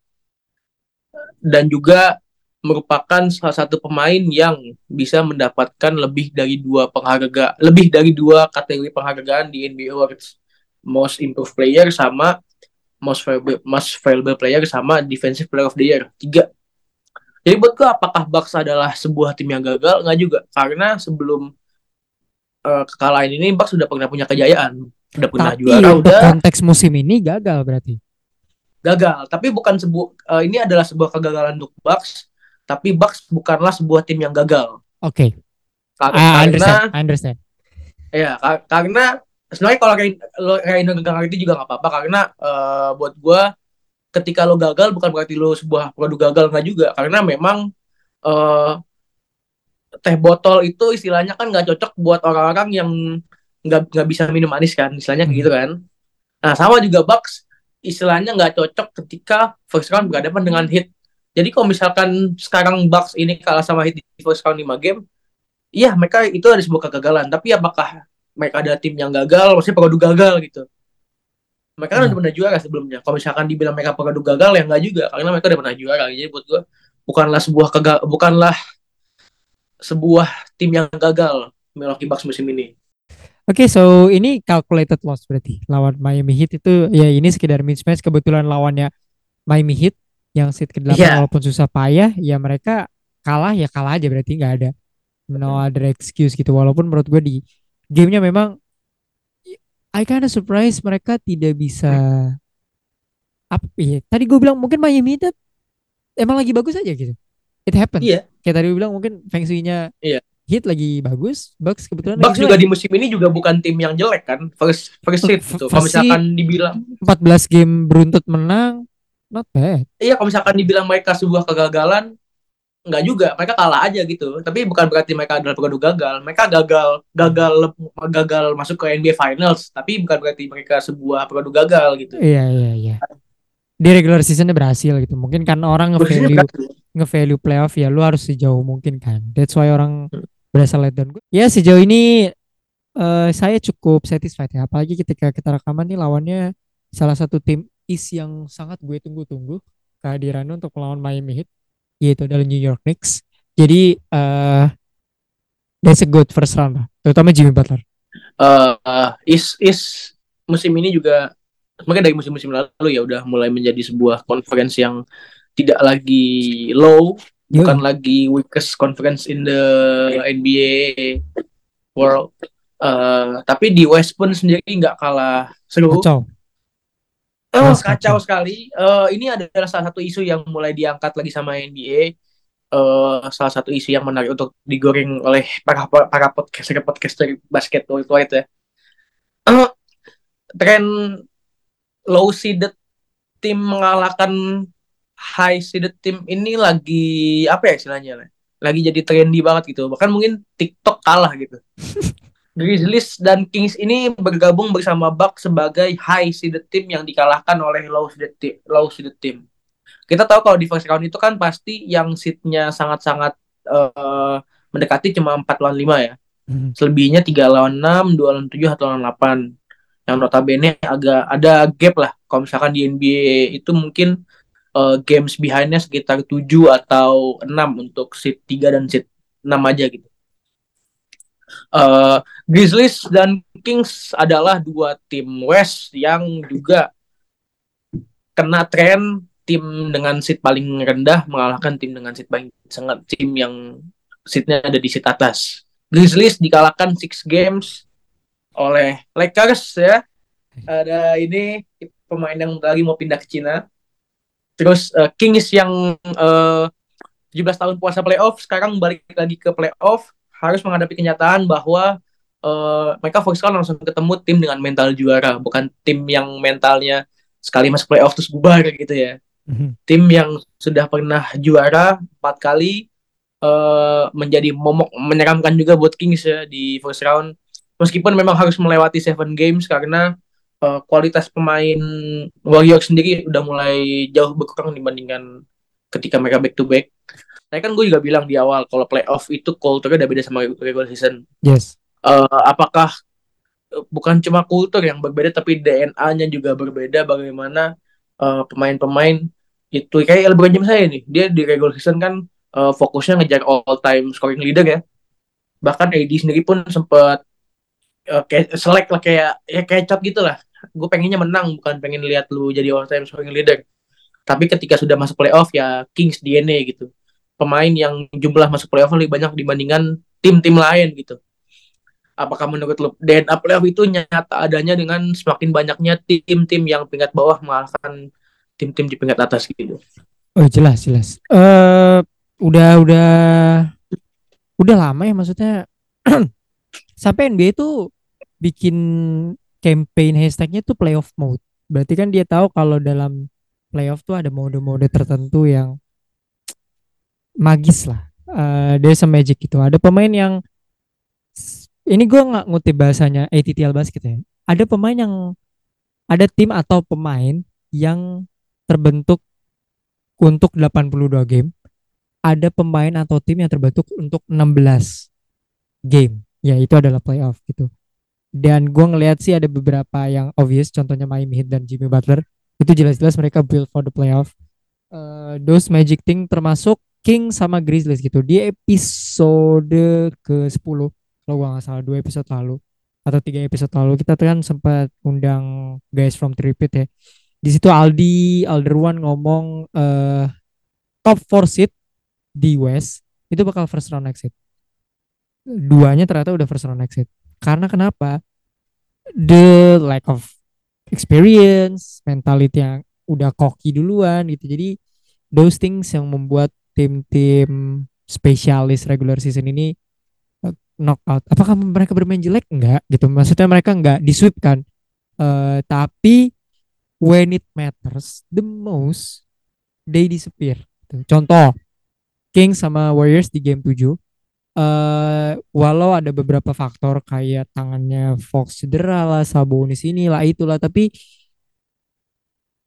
dan juga merupakan salah satu pemain yang bisa mendapatkan lebih dari dua penghargaan, lebih dari dua kategori penghargaan di NBA Awards, Most Improved Player sama Most Valuable, Most Valuable Player sama Defensive Player of the Year, tiga. Jadi buat gue apakah Bucks adalah sebuah tim yang gagal? Nggak juga, karena sebelum eh, kekalahan ini Bucks sudah pernah punya kejayaan, udah pernah tapi juara, udah. konteks musim ini gagal berarti? Gagal. Tapi bukan sebuah ini adalah sebuah kegagalan untuk Bucks, tapi Bucks bukanlah sebuah tim yang gagal. oke. Kar- I karena understand I understand. Ya ka- karena sebenarnya kalau kayak kayak gagal itu juga nggak apa-apa karena eh, buat gua ketika lo gagal bukan berarti lo sebuah produk gagal nggak juga. Karena memang eh, teh botol itu istilahnya kan nggak cocok buat orang-orang yang nggak nggak bisa minum manis kan istilahnya kayak Hmm. gitu kan. Nah sama juga Bucks istilahnya nggak cocok ketika first round berhadapan dengan hit jadi kalau misalkan sekarang Bucks ini kalah sama hit di first round 5 game iya mereka itu ada sebuah kegagalan. Tapi apakah mereka ada tim yang gagal? Maksudnya produk gagal gitu. Mereka kan Hmm. udah pernah juara sebelumnya. Kalau misalkan dibilang mereka produk gagal ya nggak juga. Karena mereka udah pernah juara. Jadi buat gue bukanlah sebuah kegal bukanlah sebuah tim yang gagal Milwaukee Bucks musim ini. Oke, so ini calculated loss berarti lawan Miami Heat itu ya ini sekedar mismatch. Kebetulan lawannya Miami Heat yang seat ke-8 Iya. walaupun susah payah ya mereka kalah ya kalah aja berarti nggak ada no other excuse gitu walaupun menurut gue di gamenya memang I kinda surprise mereka tidak bisa apa ya tadi gue bilang mungkin Miami Heat emang lagi bagus aja gitu it happens Iya. kayak tadi gue bilang mungkin Feng Shui-nya Iya. Heat lagi bagus Bucks kebetulan Bucks juga di musim ini juga bukan tim yang jelek kan. First first seed gitu. Kalau misalkan dibilang 14 game beruntut menang not bad. Iya kalau misalkan dibilang mereka sebuah kegagalan nggak juga. Mereka kalah aja gitu. Tapi bukan berarti mereka adalah produk gagal. Mereka gagal gagal gagal masuk ke NBA Finals. Tapi bukan berarti mereka sebuah produk gagal gitu. Iya iya iya. Di regular seasonnya berhasil gitu. Mungkin karena orang nge-value nge-value playoff ya lu harus sejauh mungkin kan. That's why orang berasa let down. Ya sejauh ini eh, saya cukup satisfied ya. Apalagi ketika kita rekaman nih lawannya salah satu tim East yang sangat gue tunggu-tunggu kehadirannya untuk melawan Miami Heat yaitu adalah New York Knicks. Jadi eh that's a good first round lah terutama Jimmy Butler. Eh, is is musim ini juga makanya dari musim-musim lalu ya udah mulai menjadi sebuah conference yang tidak lagi low Yo, bukan lagi weakest conference in the NBA world. Eh, tapi di West pun sendiri nggak kalah seru. Kacau Oh, kacau sekali. Eh, ini adalah salah satu isu yang mulai diangkat lagi sama NBA. Eh, salah satu isu yang menarik untuk digoreng oleh para para podcaster podcaster basket worldwide ya. Eh, tren low seeded tim mengalahkan high seeded tim ini lagi apa ya istilahnya? Lagi jadi trendy banget gitu. Bahkan mungkin TikTok kalah gitu. Grizzlies dan Kings ini bergabung bersama Bucks sebagai high seeded team yang dikalahkan oleh low seeded team. Low seeded team. Kita tahu kalau di first round itu kan pasti yang seednya sangat-sangat eh, mendekati cuma 4 lawan 5 ya. Mhm. Selebihnya 3 lawan 6, 2 lawan 7, 1 lawan 8. Yang notabene agak ada gap lah. Kalau misalkan di NBA itu mungkin eh, games behind-nya sekitar 7 atau 6 untuk seed 3 dan seed 6 aja gitu. Eh, Grizzlies dan Kings adalah dua tim West yang juga kena tren tim dengan seat paling rendah mengalahkan tim dengan seat paling sangat tim yang seatnya ada di seat atas. Grizzlies dikalahkan six games oleh Lakers ya. Ada ini pemain yang lagi mau pindah ke Cina. Terus eh, Kings yang eh, 17 tahun puasa playoff sekarang balik lagi ke playoff harus menghadapi kenyataan bahwa eh, mereka round langsung ketemu tim dengan mental juara, bukan tim yang mentalnya sekali masuk playoff terus bubar gitu ya. Mhm. Tim yang sudah pernah juara empat kali eh, menjadi momok menyeramkan juga buat Kings ya di first round. Meskipun memang harus melewati seven games karena eh, kualitas pemain Warriors sendiri udah mulai jauh berkurang dibandingkan ketika mereka back to back. Saya kan gue juga bilang di awal kalau playoff itu culture-nya udah beda sama regular season. yes. Eh, apakah eh, bukan cuma kultur yang berbeda tapi DNA-nya juga berbeda bagaimana eh, pemain-pemain itu. Kayak LeBron James saya nih dia di regular season kan eh, fokusnya ngejar all time scoring leader ya. Bahkan AD sendiri pun sempat eh, kayak selek lah kayak ya kecap gitu lah. Gue pengennya menang bukan pengen lihat lu jadi all time scoring leader. Tapi ketika sudah masuk playoff ya Kings DNA gitu pemain yang jumlah masuk playoff lebih banyak dibandingkan tim-tim lain gitu apakah menurut lu DNA playoff itu nyata adanya dengan semakin banyaknya tim-tim yang peringkat bawah mengalahkan tim-tim di peringkat atas gitu Oh jelas jelas. Eh udah udah udah lama ya maksudnya sampai NBA itu bikin campaign hashtagnya tuh playoff mode. Berarti kan dia tahu kalau dalam playoff tuh ada mode-mode tertentu yang magis lah. Eh there's a magic gitu. Ada pemain yang ini gua nggak ngutip bahasanya ATTL basket ya. Ada pemain yang ada tim atau pemain yang terbentuk untuk 82 game. Ada pemain atau tim yang terbentuk untuk 16 game. Ya itu adalah playoff gitu. Dan gua ngelihat sih ada beberapa yang obvious, contohnya Miami Heat dan Jimmy Butler. Itu jelas-jelas mereka build for the playoff. Eh, those Magic Thing termasuk King sama Grizzlies gitu. Di episode ke-10 kalau gua nggak salah dua episode lalu atau tiga episode lalu kita tuh kan sempat undang guys from Tripit ya. Di situ Aldi Alderwan ngomong eh top 4 seed di West itu bakal first round exit. Duanya ternyata udah first round exit. Karena kenapa? The lack of experience, mentality yang udah cocky duluan gitu. Jadi those things yang membuat tim-tim spesialis regular season ini uh, knock out. Apakah mereka bermain jelek? Enggak gitu. Maksudnya mereka enggak di kan. Uh, tapi when it matters the most they disappear. Contoh Kings sama Warriors di game 7 uh, walau ada beberapa faktor kayak tangannya Fox cedera lah, Sabonis inilah itulah, tapi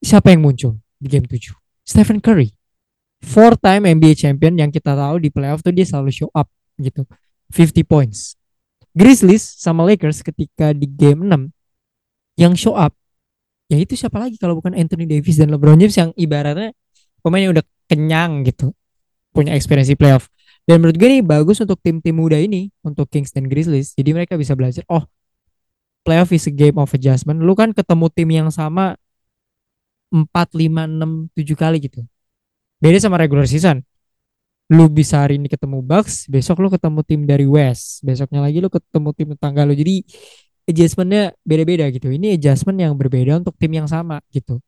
siapa yang muncul di game 7? Stephen Curry. Four time NBA champion yang kita tahu di playoff tuh dia selalu show up gitu. 50 points. Grizzlies sama Lakers ketika di game 6 yang show up ya itu siapa lagi kalau bukan Anthony Davis dan LeBron James yang ibaratnya pemain yang udah kenyang gitu. Punya experience playoff. Dan menurut gue ini bagus untuk tim-tim muda ini untuk Kings dan Grizzlies. Jadi mereka bisa belajar oh playoff is a game of adjustment. Lu kan ketemu tim yang sama 4, 5, 6, 7 kali gitu beda sama regular season lu bisa hari ini ketemu Bucks besok lu ketemu tim dari West besoknya lagi lu ketemu tim tetangga lu jadi adjustmentnya beda-beda gitu. Ini adjustment yang berbeda untuk tim yang sama gitu.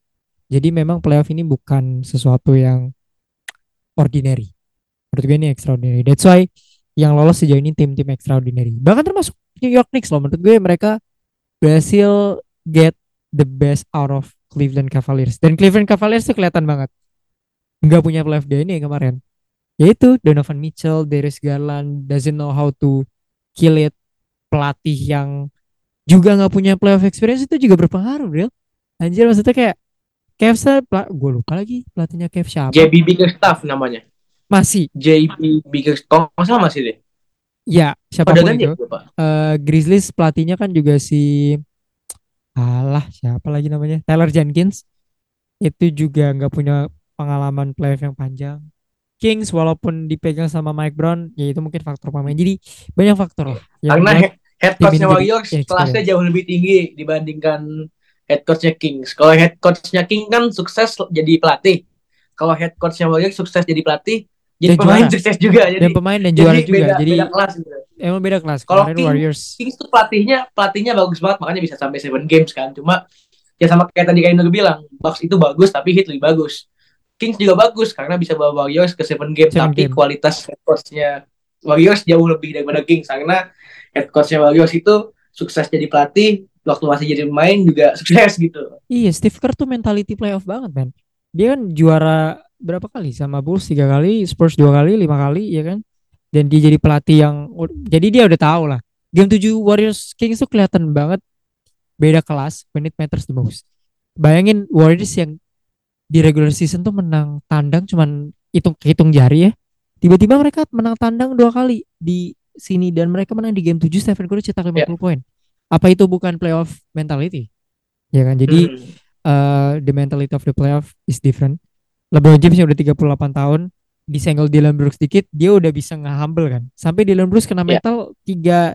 Jadi memang playoff ini bukan sesuatu yang ordinary. Menurut gue ini extraordinary. That's why yang lolos sejauh ini tim-tim extraordinary. Bahkan termasuk New York Knicks loh. Menurut gue mereka berhasil get the best out of Cleveland Cavaliers. Dan Cleveland Cavaliers tuh kelihatan banget. Nggak punya playoff day ini kemarin. Yaitu Donovan Mitchell, Darius Garland doesn't know how to kill it. Pelatih yang juga nggak punya playoff experience itu juga berpengaruh, bro. Anjir maksudnya kayak Kev gue lupa lagi pelatihnya Kev siapa? JB Biggerstaff namanya. Masih. JB Biggerstaff, masa masih deh? Ya, siapa pun itu. Uh, Grizzlies pelatihnya kan juga si alah siapa lagi namanya? Taylor Jenkins. Itu juga nggak punya pengalaman playoff yang panjang. Kings walaupun dipegang sama Mike Brown, ya itu mungkin faktor pemain. Jadi banyak faktor lah. Karena head coachnya Warriors kelasnya jauh lebih tinggi dibandingkan head coachnya Kings. Kalau head coachnya Kings kan sukses jadi pelatih. Kalau head coachnya Warriors sukses jadi pelatih, jadi dan pemain juara. sukses juga. Jadi dan pemain dan juara juga. Beda, jadi beda kelas gitu. Emang beda kelas. Kalau Kings, Warriors. Kings tuh pelatihnya pelatihnya bagus banget makanya bisa sampai seven games kan. Cuma ya sama kayak tadi kayak Nur bilang, Bucks itu bagus tapi hit lebih bagus. Kings juga bagus karena bisa bawa Warriors ke seven game seven tapi game. kualitas head coachnya Warriors jauh lebih daripada Kings karena head coachnya Warriors itu sukses jadi pelatih waktu masih jadi pemain juga sukses gitu. Iya, Steve Kerr tuh mentality playoff banget, man. Dia kan juara berapa kali sama Bulls tiga kali, Spurs dua kali, lima kali, ya kan? Dan dia jadi pelatih yang, jadi dia udah tahu lah. Game 7 Warriors Kings tuh kelihatan banget beda kelas when it matters the most. Bayangin Warriors yang di regular season tuh menang tandang cuman hitung hitung jari ya. Tiba-tiba mereka menang tandang dua kali di sini dan mereka menang di game 7 Stephen Curry cetak 50 yeah. poin. Apa itu bukan playoff mentality? Ya kan? Jadi mm. uh, the mentality of the playoff is different. LeBron James yang udah 38 tahun disenggol Dylan Brooks sedikit, dia udah bisa nge-humble kan. Sampai Dylan Brooks kena yeah. mental tiga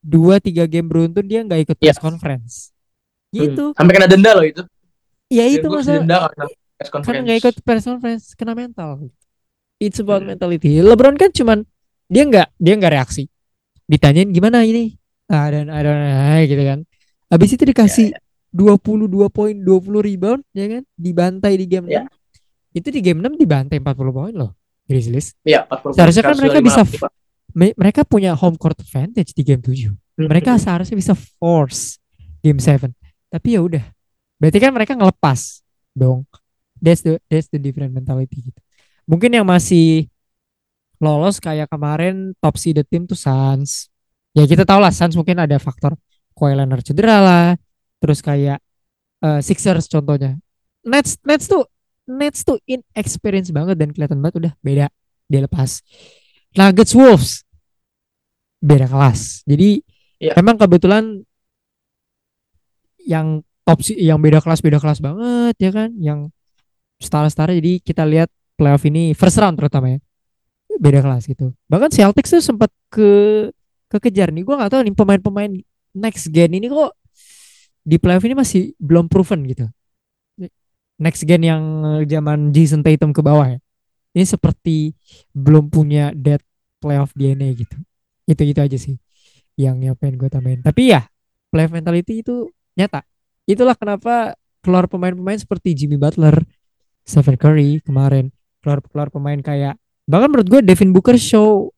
dua tiga game beruntun dia nggak ikut yeah. press conference. Gitu. Hmm. Sampai kena denda loh itu. Ya itu masalah. Karena nggak ikut press conference kena mental. It's about hmm. mentality. LeBron kan cuman dia nggak dia nggak reaksi ditanyain gimana ini ah dan ada nah, gitu kan habis itu dikasih dua puluh dua poin dua puluh rebound ya kan dibantai di game ya. itu di game 6 dibantai 40 poin loh Grizzlies ya, seharusnya kan mereka bisa me, mereka punya home court advantage di game 7 hmm. mereka seharusnya bisa force game 7 tapi ya udah berarti kan mereka ngelepas dong that's the that's the different mentality gitu mungkin yang masih lolos kayak kemarin top seeded tim tuh Suns. Ya kita tahu lah Suns mungkin ada faktor Kawhi Leonard cedera lah. Terus kayak uh, Sixers contohnya. Nets Nets tuh Nets tuh inexperience banget dan kelihatan banget udah beda dia lepas. Nuggets Wolves beda kelas. Jadi yeah. emang kebetulan yang top sih yang beda kelas beda kelas banget ya kan yang star-star jadi kita lihat playoff ini first round terutama ya beda kelas gitu. Bahkan Celtics tuh sempat ke kekejar nih. Gue nggak tahu nih pemain-pemain next gen ini kok di playoff ini masih belum proven gitu. Next gen yang zaman Jason Tatum ke bawah ya. ini seperti belum punya dead playoff DNA gitu. Itu-itu aja sih yang yang pengen gue tambahin. Tapi ya playoff mentality itu nyata. Itulah kenapa keluar pemain-pemain seperti Jimmy Butler, Stephen Curry kemarin, keluar keluar pemain kayak bahkan menurut gue Devin Booker show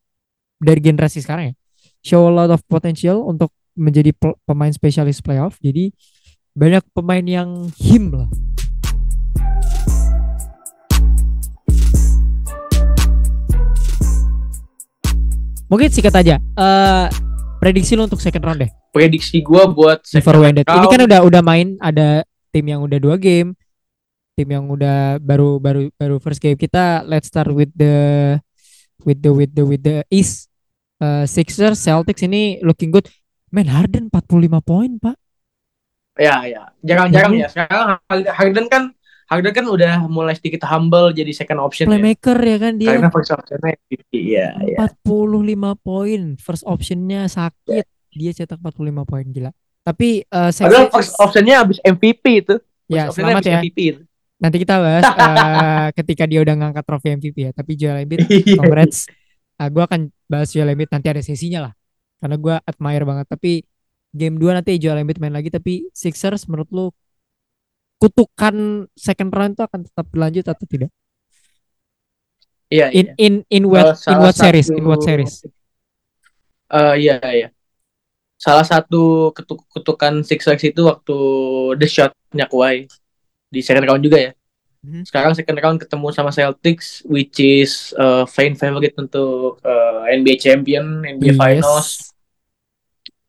dari generasi sekarang ya show a lot of potential untuk menjadi pe- pemain spesialis playoff. Jadi banyak pemain yang him lah. Mungkin sikat aja eh prediksi lu untuk second round deh Prediksi gue buat second ended. Ini round, kan udah udah main ada tim yang udah dua game, tim yang udah baru baru baru first game kita. Let's start with the with the with the with the East uh, Sixers Celtics ini looking good. Man Harden 45 poin pak. ya ya jarang-jarang Mhm. ya. Sekarang Harden kan Harden kan udah mulai sedikit humble jadi second option ya. Playmaker ya kan dia. Karena first optionnya MVP ya. ya. 45 poin. First optionnya sakit. Dia cetak 45 poin gila. Tapi uh, Padahal first optionnya abis MVP itu. First ya selamat ya. MVP itu. Nanti kita bahas uh, ketika dia udah ngangkat trofi MVP ya. Tapi Joel Embiid Iya. congrats. Uh, gue akan bahas Joel Embiid nanti ada sesinya lah. Karena gue admire banget. Tapi game 2 nanti Joel Embiid main lagi. Tapi Sixers menurut lu kutukan second round itu akan tetap berlanjut atau tidak? Iya, In iya. in in what Eh, in what series? satu- In what series? Eh, iya, iya. Salah satu ketuk kutukan Sixers itu waktu the shot-nya Kawhi di second round juga ya. Mhm. Sekarang second round ketemu sama Celtics, which is uh, fan favorite untuk uh, NBA champion, NBA finals.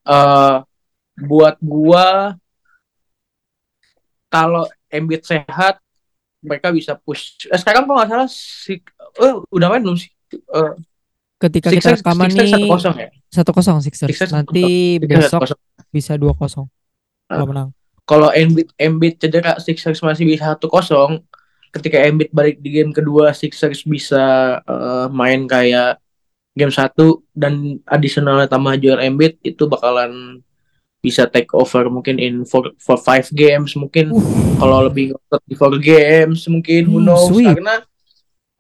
Eh, buat gua kalau Embiid sehat, mereka bisa push. Eh, sekarang kalau nggak salah si, eh, udah main belum sih? Eh, Ketika kita Sixers, rekaman Sixers nih satu kosong ya. satu kosong Sixers. Sixers Nanti besok 1-0. bisa dua kosong kalau menang. kalau Embiid Embiid cedera Sixers masih bisa satu kosong ketika Embiid balik di game kedua Sixers bisa eh, main kayak game satu dan additional tambah Joel Embiid itu bakalan bisa take over mungkin in for for five games mungkin kalau lebih di four games mungkin who Hmm, knows sweet. karena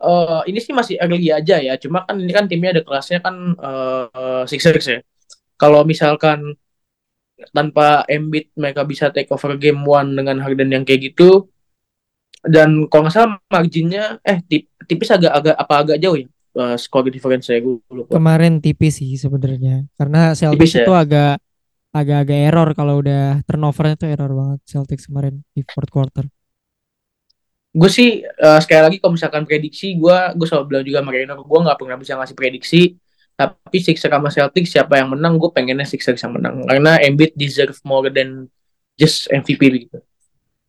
eh, ini sih masih early aja ya cuma kan ini kan timnya ada kelasnya kan eh, Sixers ya kalau misalkan tanpa Embiid mereka bisa take over game one dengan Harden yang kayak gitu dan kalau nggak salah marginnya eh tip, tipis agak agak apa agak jauh ya uh, score difference saya gue lupa Kemarin tipis sih sebenarnya. Karena Celtics Tipis ya? itu agak agak-agak error kalau udah turnovernya tuh error banget Celtics kemarin di fourth quarter. gue sih uh, sekali lagi kalau misalkan prediksi gue gue selalu bilang juga sama Rainer gue nggak pernah bisa ngasih prediksi tapi Sixers sama Celtics siapa yang menang gue pengennya Sixers yang menang karena Embiid deserve more than just MVP gitu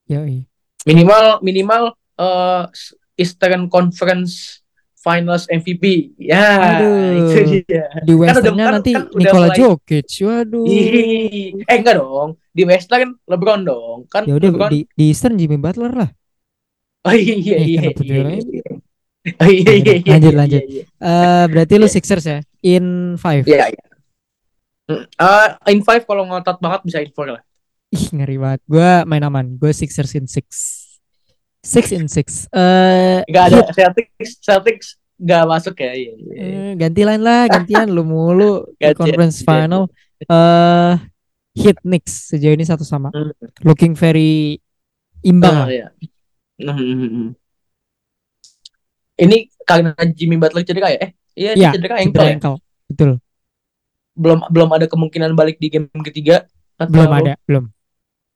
Yoi. minimal minimal uh, Eastern Conference Finals MVP ya Aduh. itu dia Di Westernnya kan- nanti kan udah Nikola mulai- Jokic. Waduh. Ih, eh enggak dong di Western LeBron dong kan Ya udah LeBron di, di Eastern Jimmy Butler lah. oh iya iya Eh, iya iya, juara iya. Oh, iya, iya, iya, Lanjut, iya, lanjut. iya, iya. Eh berarti lu Iya. Sixers ya? In five. Iya, iya. Uh, in five kalau ngotot banget bisa in four lah. Ih ngeri banget. Gue main aman. Gue Sixers in six. Six in six. Eh Gak ada Celtics, Celtics gak masuk ya. Iya, iya. Eh, ganti lain lah, gantian lu mulu Gantian, conference gantian. final. Eh hit Knicks sejauh ini satu sama. Hmm. Looking very imbang lah. iya. Hmm, hmm. Ini karena Jimmy Butler cedera ya? Eh, iya dia cedera ankle ya? ankle. Betul. Belum belum ada kemungkinan balik di game ketiga. Belum ada, belum.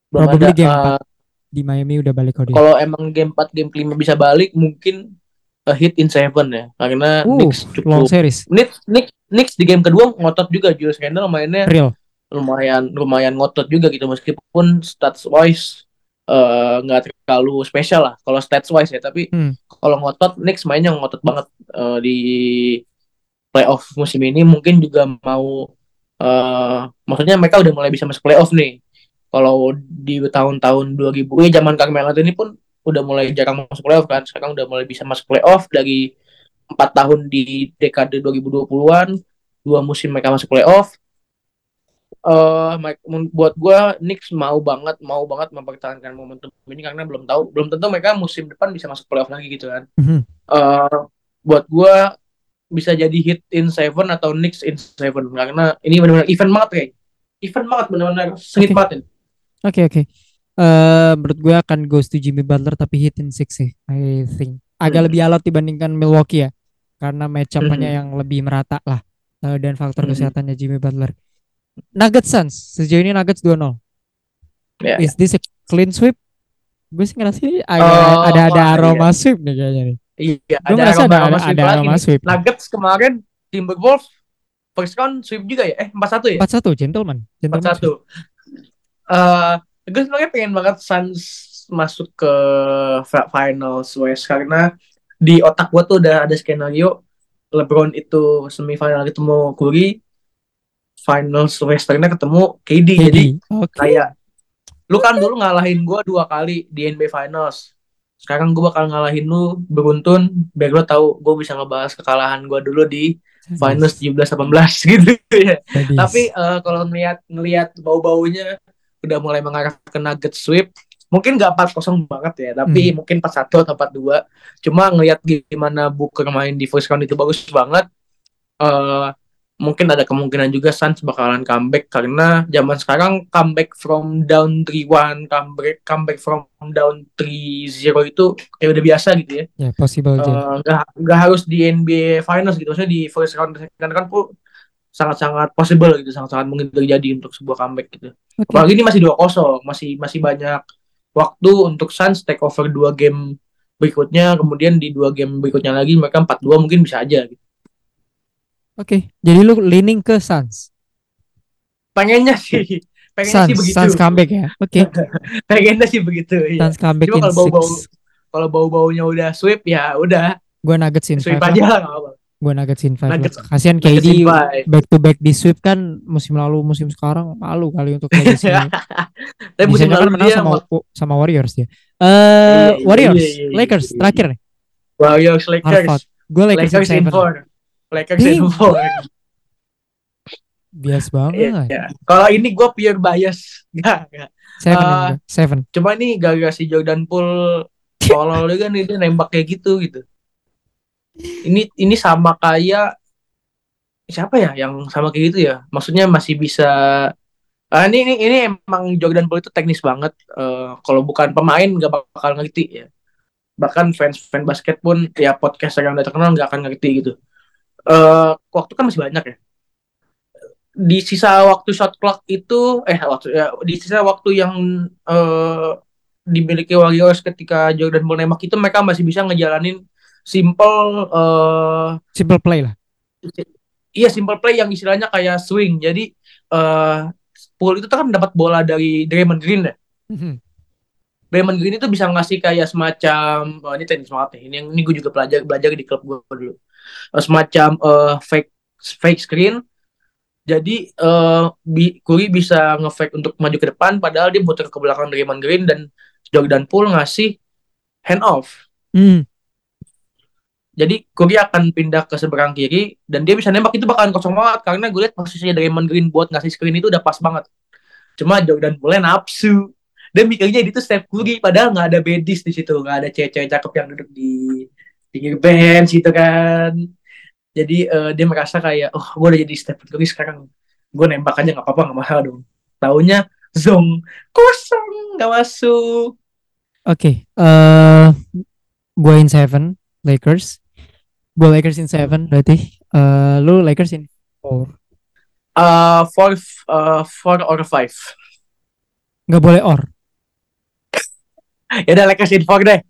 Belum Probably ada. game Uh, empat. Di Miami udah balik kok kalau emang game 4 game kelima bisa balik mungkin a hit in seven ya. Karena Uh, Knicks long cukup series. Knicks, Knicks, Knicks di game kedua ngotot juga. Julius Randle mainnya Real. lumayan lumayan ngotot juga gitu. Meskipun stats wise eh, nggak terlalu spesial lah kalau stats wise ya. Tapi Hmm. kalau ngotot Knicks mainnya ngotot banget eh, di playoff musim ini. Mungkin juga mau eh maksudnya mereka udah mulai bisa masuk playoff nih kalau di tahun-tahun 2000 ya zaman Carmelo ini pun udah mulai jarang masuk playoff kan. Sekarang udah mulai bisa masuk playoff dari empat tahun di dekade 2020-an dua musim mereka masuk playoff. Eh men- buat gua Knicks mau banget mau banget mempertahankan momentum ini karena belum tahu belum tentu mereka musim depan bisa masuk playoff lagi gitu kan. Mhm. eh buat gua bisa jadi hit in seven atau Knicks in seven karena ini benar-benar event banget kayak. Event banget benar-benar sengit banget Oke oke. Eh menurut gue akan goes to Jimmy Butler tapi hit in six sih. I think agak Hmm. lebih alot dibandingkan Milwaukee ya. Karena match up-nya Hmm. yang lebih merata lah. Eh, dan faktor Hmm. kesehatannya Jimmy Butler. Nuggets Suns sejauh ini Nuggets 2-0. Ya. Is this a clean sweep? Gue sih ngerasa ini agak Oh, ada ada wah, aroma sweep nih kayaknya nih. Iya, Gue ada ngerasa ada aroma ada, sweep ada aroma sweep. Nuggets kemarin Timberwolves first round sweep juga ya? Eh 4-1 ya? 4-1 gentleman. Gentleman sweep. 4-1. Eh gue sebenarnya pengen banget Suns masuk ke fi- finals West karena di otak gue tuh udah ada skenario LeBron itu semifinal ketemu Curry, finals Westernnya ketemu KD. Jadi. Oke. kayak lu kan dulu ngalahin gua dua kali di NBA Finals. Sekarang gua bakal ngalahin lu beruntun biar lu tahu gua bisa ngebahas kekalahan gua dulu di Finals 17-18 gitu ya. Tapi eh, kalau ngeliat ngelihat bau-baunya udah mulai mengarah ke Nugget sweep. Mungkin gak 4-0 banget ya, tapi Hmm. mungkin 4-1 atau 4-2. Cuma ngelihat gimana Booker main di first round itu bagus banget. eh mungkin ada kemungkinan juga Suns bakalan comeback karena zaman sekarang comeback from down 3-1, comeback comeback from down 3-0 itu kayak udah biasa gitu ya. ya possible aja. Eh, nggak nggak harus di NBA Finals gitu maksudnya di first round second round pun sangat-sangat possible gitu sangat-sangat mungkin terjadi untuk sebuah comeback gitu Oke. apalagi ini masih 2-0 masih masih banyak waktu untuk Suns take over dua game berikutnya kemudian di dua game berikutnya lagi mereka 4-2 mungkin bisa aja gitu. Oke. Jadi lu leaning ke Suns. pengennya sih pengennya sih Suns, begitu Suns comeback ya. Oke. pengennya sih begitu iya. Suns comeback Cuma kalau bau-bau kalau bau-baunya udah sweep ya udah Gue Nuggets in sweep aja lah. apa-apa. Gue Nuggets in five. lah. Nuggets- Kasihan KD back to back di sweep kan musim lalu musim sekarang malu kali untuk legacy Tapi musim kan lalu menang sama sama Warriors ya. Eh iya, Warriors, iya, iya, iya, Lakers terakhir nih. Warriors Lakers. Gue Lakers, Lakers in in seven. four. Lakers in Ding. four. Bias banget. iya. Kalau ini gue pure bias. Gak, gak. Seven juga. Seven. Cuma ini gara-gara si Jordan Poole tolol juga nih dia nembak kayak gitu gitu. Ini ini sama kayak siapa ya yang sama kayak gitu ya? Maksudnya masih bisa Ah, ini, ini ini emang Jordan Poole itu teknis banget. Eh, kalau bukan pemain nggak bakal ngerti ya. Bahkan fans fans basket pun ya podcast yang udah terkenal nggak akan ngerti gitu. Eh, waktu kan masih banyak ya. Di sisa waktu shot clock itu eh waktu ya di sisa waktu yang eh, dimiliki Warriors ketika Jordan Poole nembak itu mereka masih bisa ngejalanin simple eh Simple play lah. iya simple play yang istilahnya kayak swing. Jadi eh Poole itu kan dapat bola dari Draymond Green ya. Mhm. Draymond Green itu bisa ngasih kayak semacam oh, ini teknis banget nih. Ini yang ini gue juga belajar belajar di klub gue dulu. Eh, semacam eh, fake fake screen. Jadi eh bi Curry bisa nge-fake untuk maju ke depan padahal dia muter ke belakang Draymond Green dan Jordan Poole ngasih hand off. Hmm. Jadi Curry akan pindah ke seberang kiri dan dia bisa nembak itu bakalan kosong banget karena gue lihat posisinya Draymond Green buat ngasih screen itu udah pas banget. Cuma Jordan Poole nafsu. Dia mikirnya itu Steph Curry padahal nggak ada bedis di situ, nggak ada cewek-cewek cakep yang duduk di pinggir bench gitu kan. Jadi eh, dia merasa kayak oh gue udah jadi Steph Curry sekarang. Gue nembak aja nggak apa-apa nggak mahal dong. Taunya zong kosong nggak masuk. Oke. Eh gue in seven Lakers. Gue Lakers in seven berarti. Eh lu Lakers in four. Uh, four, uh, four or five. Nggak boleh or. ya udah Lakers in four deh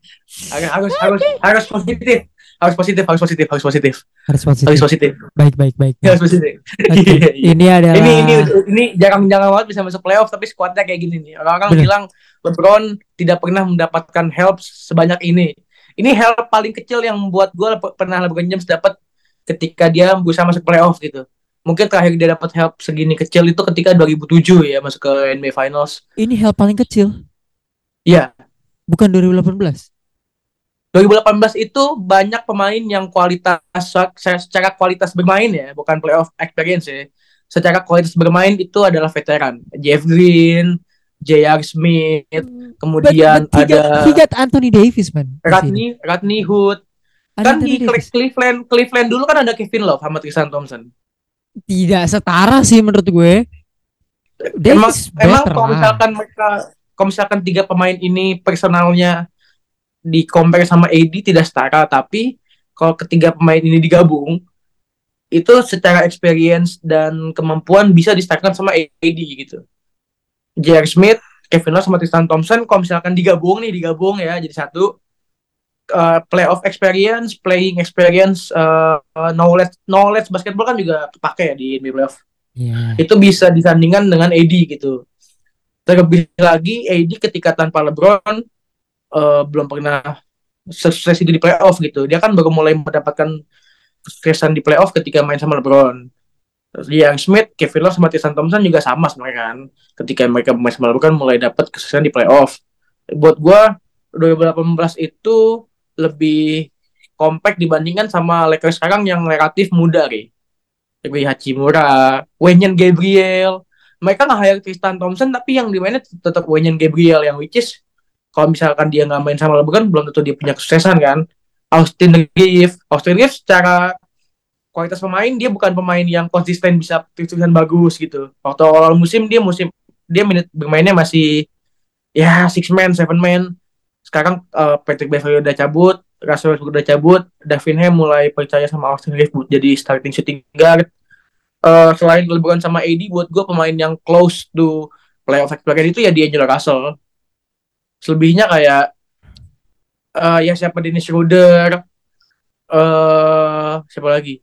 harus harus harus positif harus positif harus positif harus positif Harus positif. harus positif Baik baik baik. harus positif iya. Ini adalah ini ini ini jarang-jarang banget bisa masuk playoff tapi skuadnya kayak gini nih orang-orang bilang LeBron tidak pernah mendapatkan help sebanyak ini ini help paling kecil yang membuat gue pernah LeBron James dapat ketika dia berusaha masuk playoff gitu mungkin terakhir dia dapat help segini kecil itu ketika 2007 ya masuk ke NBA Finals ini hal paling kecil. Iya. Bukan 2018. 2018 itu banyak pemain yang kualitas secara kualitas bermain ya, bukan playoff experience ya. Secara kualitas bermain itu adalah veteran. Jeff Green, J.R. Smith, But, kemudian but he, got, ada he got Anthony Davis man. di. Rodney, Rodney Hood. Kan di Anthony Davis. Cleveland Cleveland dulu kan ada Kevin Love sama Tristan Thompson. Tidak setara sih menurut gue. Emang Davis emang better kalau misalkan mereka kalau misalkan tiga pemain ini personalnya di compare sama AD tidak setara, tapi kalau ketiga pemain ini digabung itu secara experience dan kemampuan bisa disetarakan sama AD gitu. J.R. Smith, Kevin Love sama Tristan Thompson kalau misalkan digabung nih digabung ya jadi satu uh, playoff experience, playing experience, uh, knowledge knowledge basketball kan juga kepake ya di NBA playoff Iya. itu bisa disandingkan dengan AD gitu. Terlebih lagi AD ketika tanpa LeBron eh, belum pernah sukses itu di playoff gitu. Dia kan baru mulai mendapatkan kesuksesan di playoff ketika main sama LeBron. Terus yang Smith, Kevin Love sama Tristan Thompson juga sama sebenarnya kan. Ketika mereka main LeBron kan mulai dapat kesuksesan di playoff. Buat gua 2018 itu lebih compact dibandingkan sama Lakers sekarang yang relatif muda Ri. Rui Hachimura, Wenyan Gabriel. Mereka nggak hire Tristan Thompson tapi yang dimainnya tetap Wenyan Gabriel yang which is kalau misalkan dia nggak main sama LeBron belum tentu dia punya kesuksesan kan. Austin Reeves, Austin Reeves secara kualitas pemain dia bukan pemain yang konsisten bisa kesuksesan bagus gitu. Waktu awal musim dia musim dia menit bermainnya masih ya six man, seven man. Sekarang eh, Patrick Beverly udah cabut, Russell Westbrook udah cabut, Davin Ham mulai percaya sama Austin Reeves jadi starting shooting guard. Eh, selain LeBron sama AD, buat gue pemain yang close to playoff experience itu ya D'Angelo Russell. Selebihnya kayak eh ya siapa Dennis Schroeder, eh siapa lagi?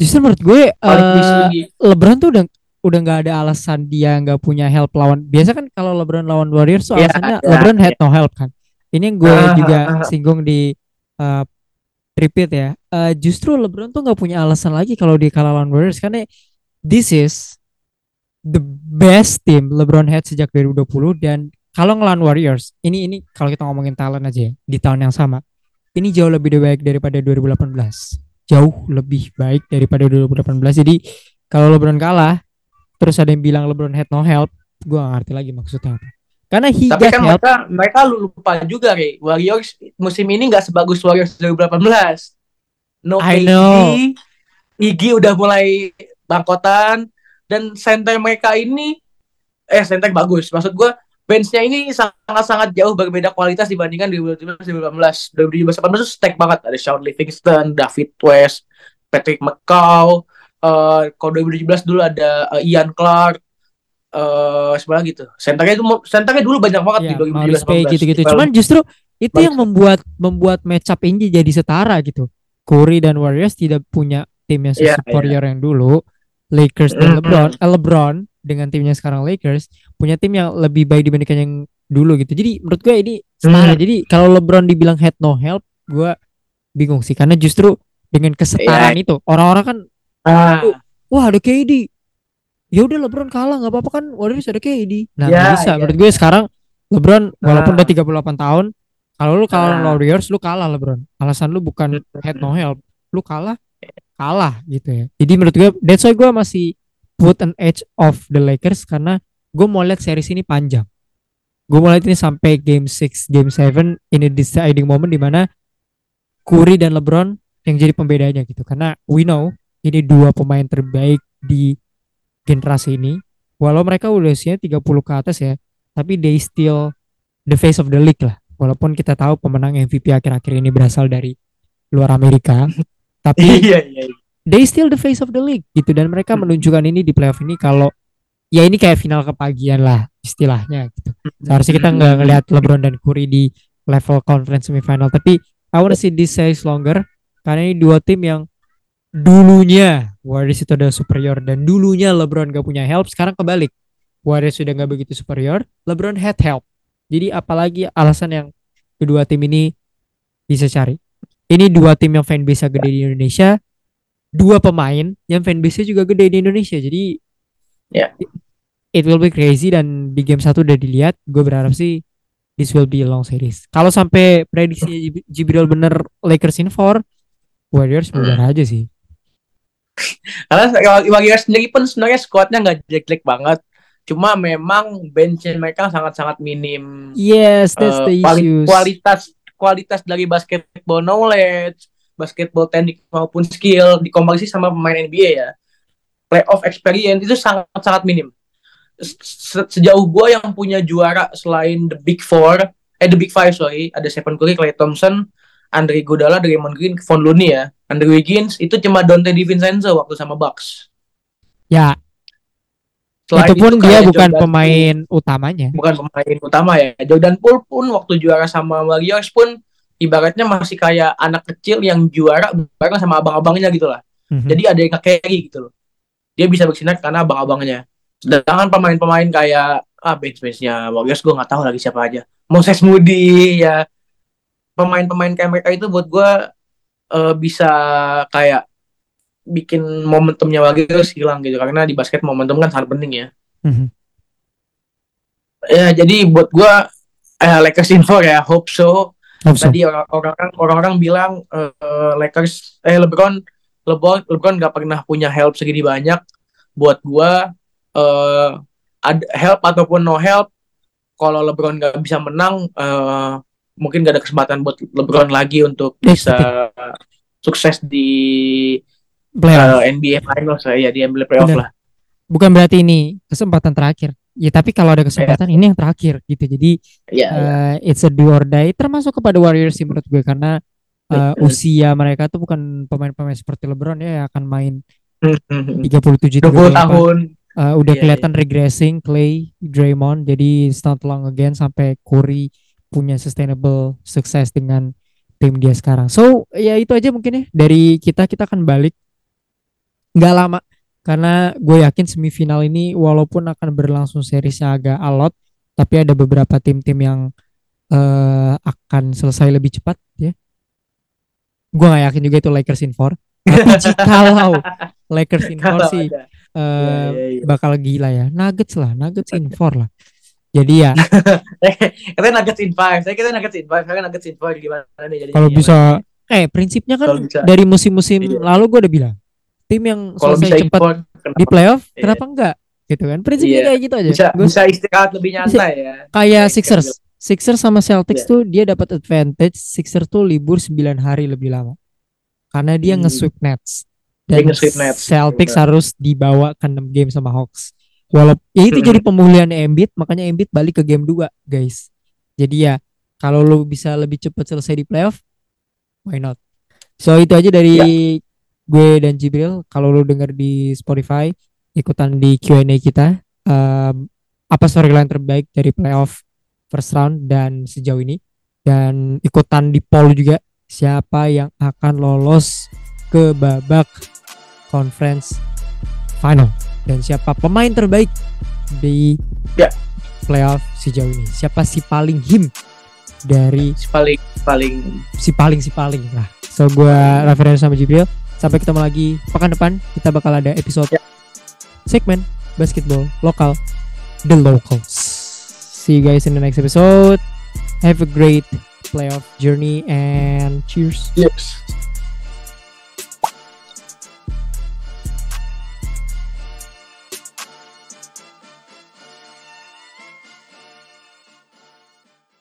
Justru menurut gue Beasley. LeBron tuh udah udah nggak ada alasan dia nggak punya help lawan. Biasa kan kalau LeBron lawan Warriors tuh Iya, alasannya iya, LeBron had no help kan. Ini yang gue Ah, juga ah, ah. singgung di eh, repeat ya. Eh, justru LeBron tuh nggak punya alasan lagi kalau dia kalah lawan Warriors karena this is the best team LeBron had sejak 2020 dan kalau ngelawan Warriors ini ini kalau kita ngomongin talent aja ya, di tahun yang sama ini jauh lebih baik daripada 2018 jauh lebih baik daripada 2018 jadi kalau LeBron kalah terus ada yang bilang LeBron had no help gue gak ngerti lagi maksudnya apa karena he Tapi kan help mereka mereka lupa juga Re. Warriors musim ini nggak sebagus Warriors 2018. No I KD, know. Iggy udah mulai bangkotan dan center mereka ini eh center bagus. Maksud gua benchnya ini sangat-sangat jauh berbeda kualitas dibandingkan 2017 2018. 2017 itu stack banget ada Sean Livingston, David West, Patrick McCaw, eh kalau 2017 dulu ada eh, Ian Clark, eh siapa lagi tuh? Centernya itu centernya dulu banyak banget ya, di 2017 Maurice Pay 18. gitu-gitu cuman justru itu Bagus. yang membuat membuat match up ini jadi setara gitu Curry dan Warriors tidak punya tim yang Iya, superior yang dulu Lakers dan. LeBron eh, LeBron dengan timnya sekarang Lakers punya tim yang lebih baik dibandingkan yang dulu gitu. Jadi menurut gue ini setara. Hmm. jadi kalau LeBron dibilang head no help gue bingung sih. Karena justru dengan kesetaraan Iya. itu orang-orang kan ah, wah ada KD ya udah LeBron kalah nggak apa-apa kan? Warriors ada KD nah nggak bisa. ya. menurut gue sekarang LeBron walaupun Ah. udah 38 tahun kalau lu kalah Ah. Warriors lu kalah LeBron. Alasan lu bukan head no help. Lu kalah kalah gitu ya. Jadi menurut gue that's why gue masih put an edge of the Lakers karena gue mau lihat series ini panjang gue mau lihat ini sampai game 6 game 7 in a deciding moment di mana Curry dan LeBron yang jadi pembedanya gitu karena we know ini dua pemain terbaik di generasi ini walau mereka udah usianya 30 ke atas ya tapi they still the face of the league lah walaupun kita tahu pemenang MVP akhir-akhir ini berasal dari luar Amerika tapi iya iya. iya. They still the face of the league gitu. Dan mereka Hmm. menunjukkan ini di playoff ini kalau ya ini kayak final kepagian lah istilahnya gitu. Seharusnya kita nggak ngelihat LeBron dan Curry di level conference semifinal tapi I wanna see this series longer karena ini dua tim yang dulunya Warriors itu ada superior dan dulunya LeBron gak punya help sekarang kebalik. Warriors sudah gak begitu superior LeBron had help. Jadi apalagi alasan yang kedua tim ini bisa cari. Ini dua tim yang fanbase gede di Indonesia dua pemain yang fanbase juga gede di Indonesia jadi Ya. it will be crazy dan di game satu udah dilihat gue berharap sih this will be a long series kalau sampai prediksi Jib- Jibril bener Lakers in four Warriors Hmm. bubar aja sih Karena Warriors sendiri pun sebenarnya squadnya nggak jelek-jelek banget. Cuma memang bench mereka sangat-sangat minim. yes that's Eh, the issues kualitas kualitas dari basketball knowledge, basketball teknik maupun skill dikompetisi sama pemain NBA ya. Playoff experience itu sangat sangat minim Se- sejauh gue yang punya juara selain the big four eh the big five sorry ada Stephen Curry, Klay Thompson, Andre Iguodala, Draymond Green, Kevon Looney ya. Andrew Wiggins itu cuma Dante DiVincenzo waktu sama Bucks. Ya, Selain itu pun dia kayak bukan Jordan pemain utamanya. bukan pemain utama ya. Jordan Poole pun waktu juara sama Warriors pun ibaratnya masih kayak anak kecil yang juara bareng sama abang-abangnya gitu lah. Mhm. Jadi ada yang nge-carry gitu loh. Dia bisa bersinar karena abang-abangnya. Sedangkan pemain-pemain kayak ah bench-benchnya Warriors gue nggak tahu lagi siapa aja. Moses Moody ya. Pemain-pemain kayak mereka itu buat gue eh, bisa kayak bikin momentumnya Warriors hilang gitu karena di basket momentum kan sangat penting ya. Mhm. Ya jadi buat gua eh, Lakers in four ya, hope so. Tadi orang- orang-orang orang-orang bilang eh, Lakers eh LeBron LeBron LeBron nggak pernah punya help segini banyak. Buat gua eh ada help ataupun no help kalau LeBron nggak bisa menang eh, mungkin gak ada kesempatan buat LeBron lagi untuk Yes, bisa sukses di Playoff. eh, NBA Finals ya di NBA playoff Bener. lah. Bukan berarti ini kesempatan terakhir. Ya tapi kalau ada kesempatan ini yang terakhir gitu. Jadi Ya, ya. eh, it's a do or die termasuk kepada Warriors sih menurut gue karena Betul. usia mereka tuh bukan pemain-pemain seperti LeBron ya yang akan main Hmm, 37 20 38. tahun. Eh, udah Iya, kelihatan regressing Clay, Draymond jadi it's not long again sampai Curry punya sustainable sukses dengan tim dia sekarang. So ya itu aja mungkin ya dari kita kita akan balik nggak lama karena gue yakin semifinal ini walaupun akan berlangsung seriesnya agak alot tapi ada beberapa tim-tim yang eh, akan selesai lebih cepat ya. Gue nggak yakin juga itu Lakers in four. Tapi jikalau Lakers in four sih ada. eh, Iya, iya, iya. bakal gila ya. Nuggets lah, Nuggets in four lah. Jadi ya Katanya Nuggets in five. Saya kira Nuggets in five. Saya Nuggets in four gimana nih kalau bisa eh prinsipnya kan dari musim-musim Iya. lalu gue udah bilang tim yang kalau bisa cepat di playoff Iya. kenapa enggak gitu kan prinsipnya Iya. kayak gitu aja bisa Gua- bisa istirahat lebih nyantai ya. kayak Sixers Sixers sama Celtics Iya. tuh dia dapat advantage Sixers tuh libur 9 hari lebih lama karena dia Hmm. nge-sweep Nets dan Nets, Celtics harus dibawa ke 6 game sama Hawks walaupun ya itu Hmm. jadi pemulihan Embiid makanya Embiid balik ke game 2 guys jadi ya kalau lu bisa lebih cepat selesai di playoff why not so itu aja dari Ya. Gue dan Jibril kalau lu denger di Spotify ikutan di Q&A kita um, apa storyline terbaik dari playoff first round dan sejauh ini? Dan ikutan di poll juga siapa yang akan lolos ke babak conference final? Dan siapa pemain terbaik di Ya. playoff sejauh ini? Siapa si paling him dari Si paling paling. si paling si paling lah. So gue Raffi sama Jibril sampai ketemu lagi pekan depan kita bakal ada episode Ya. segmen basketball lokal the locals see you guys in the next episode have a great playoff journey and cheers yes.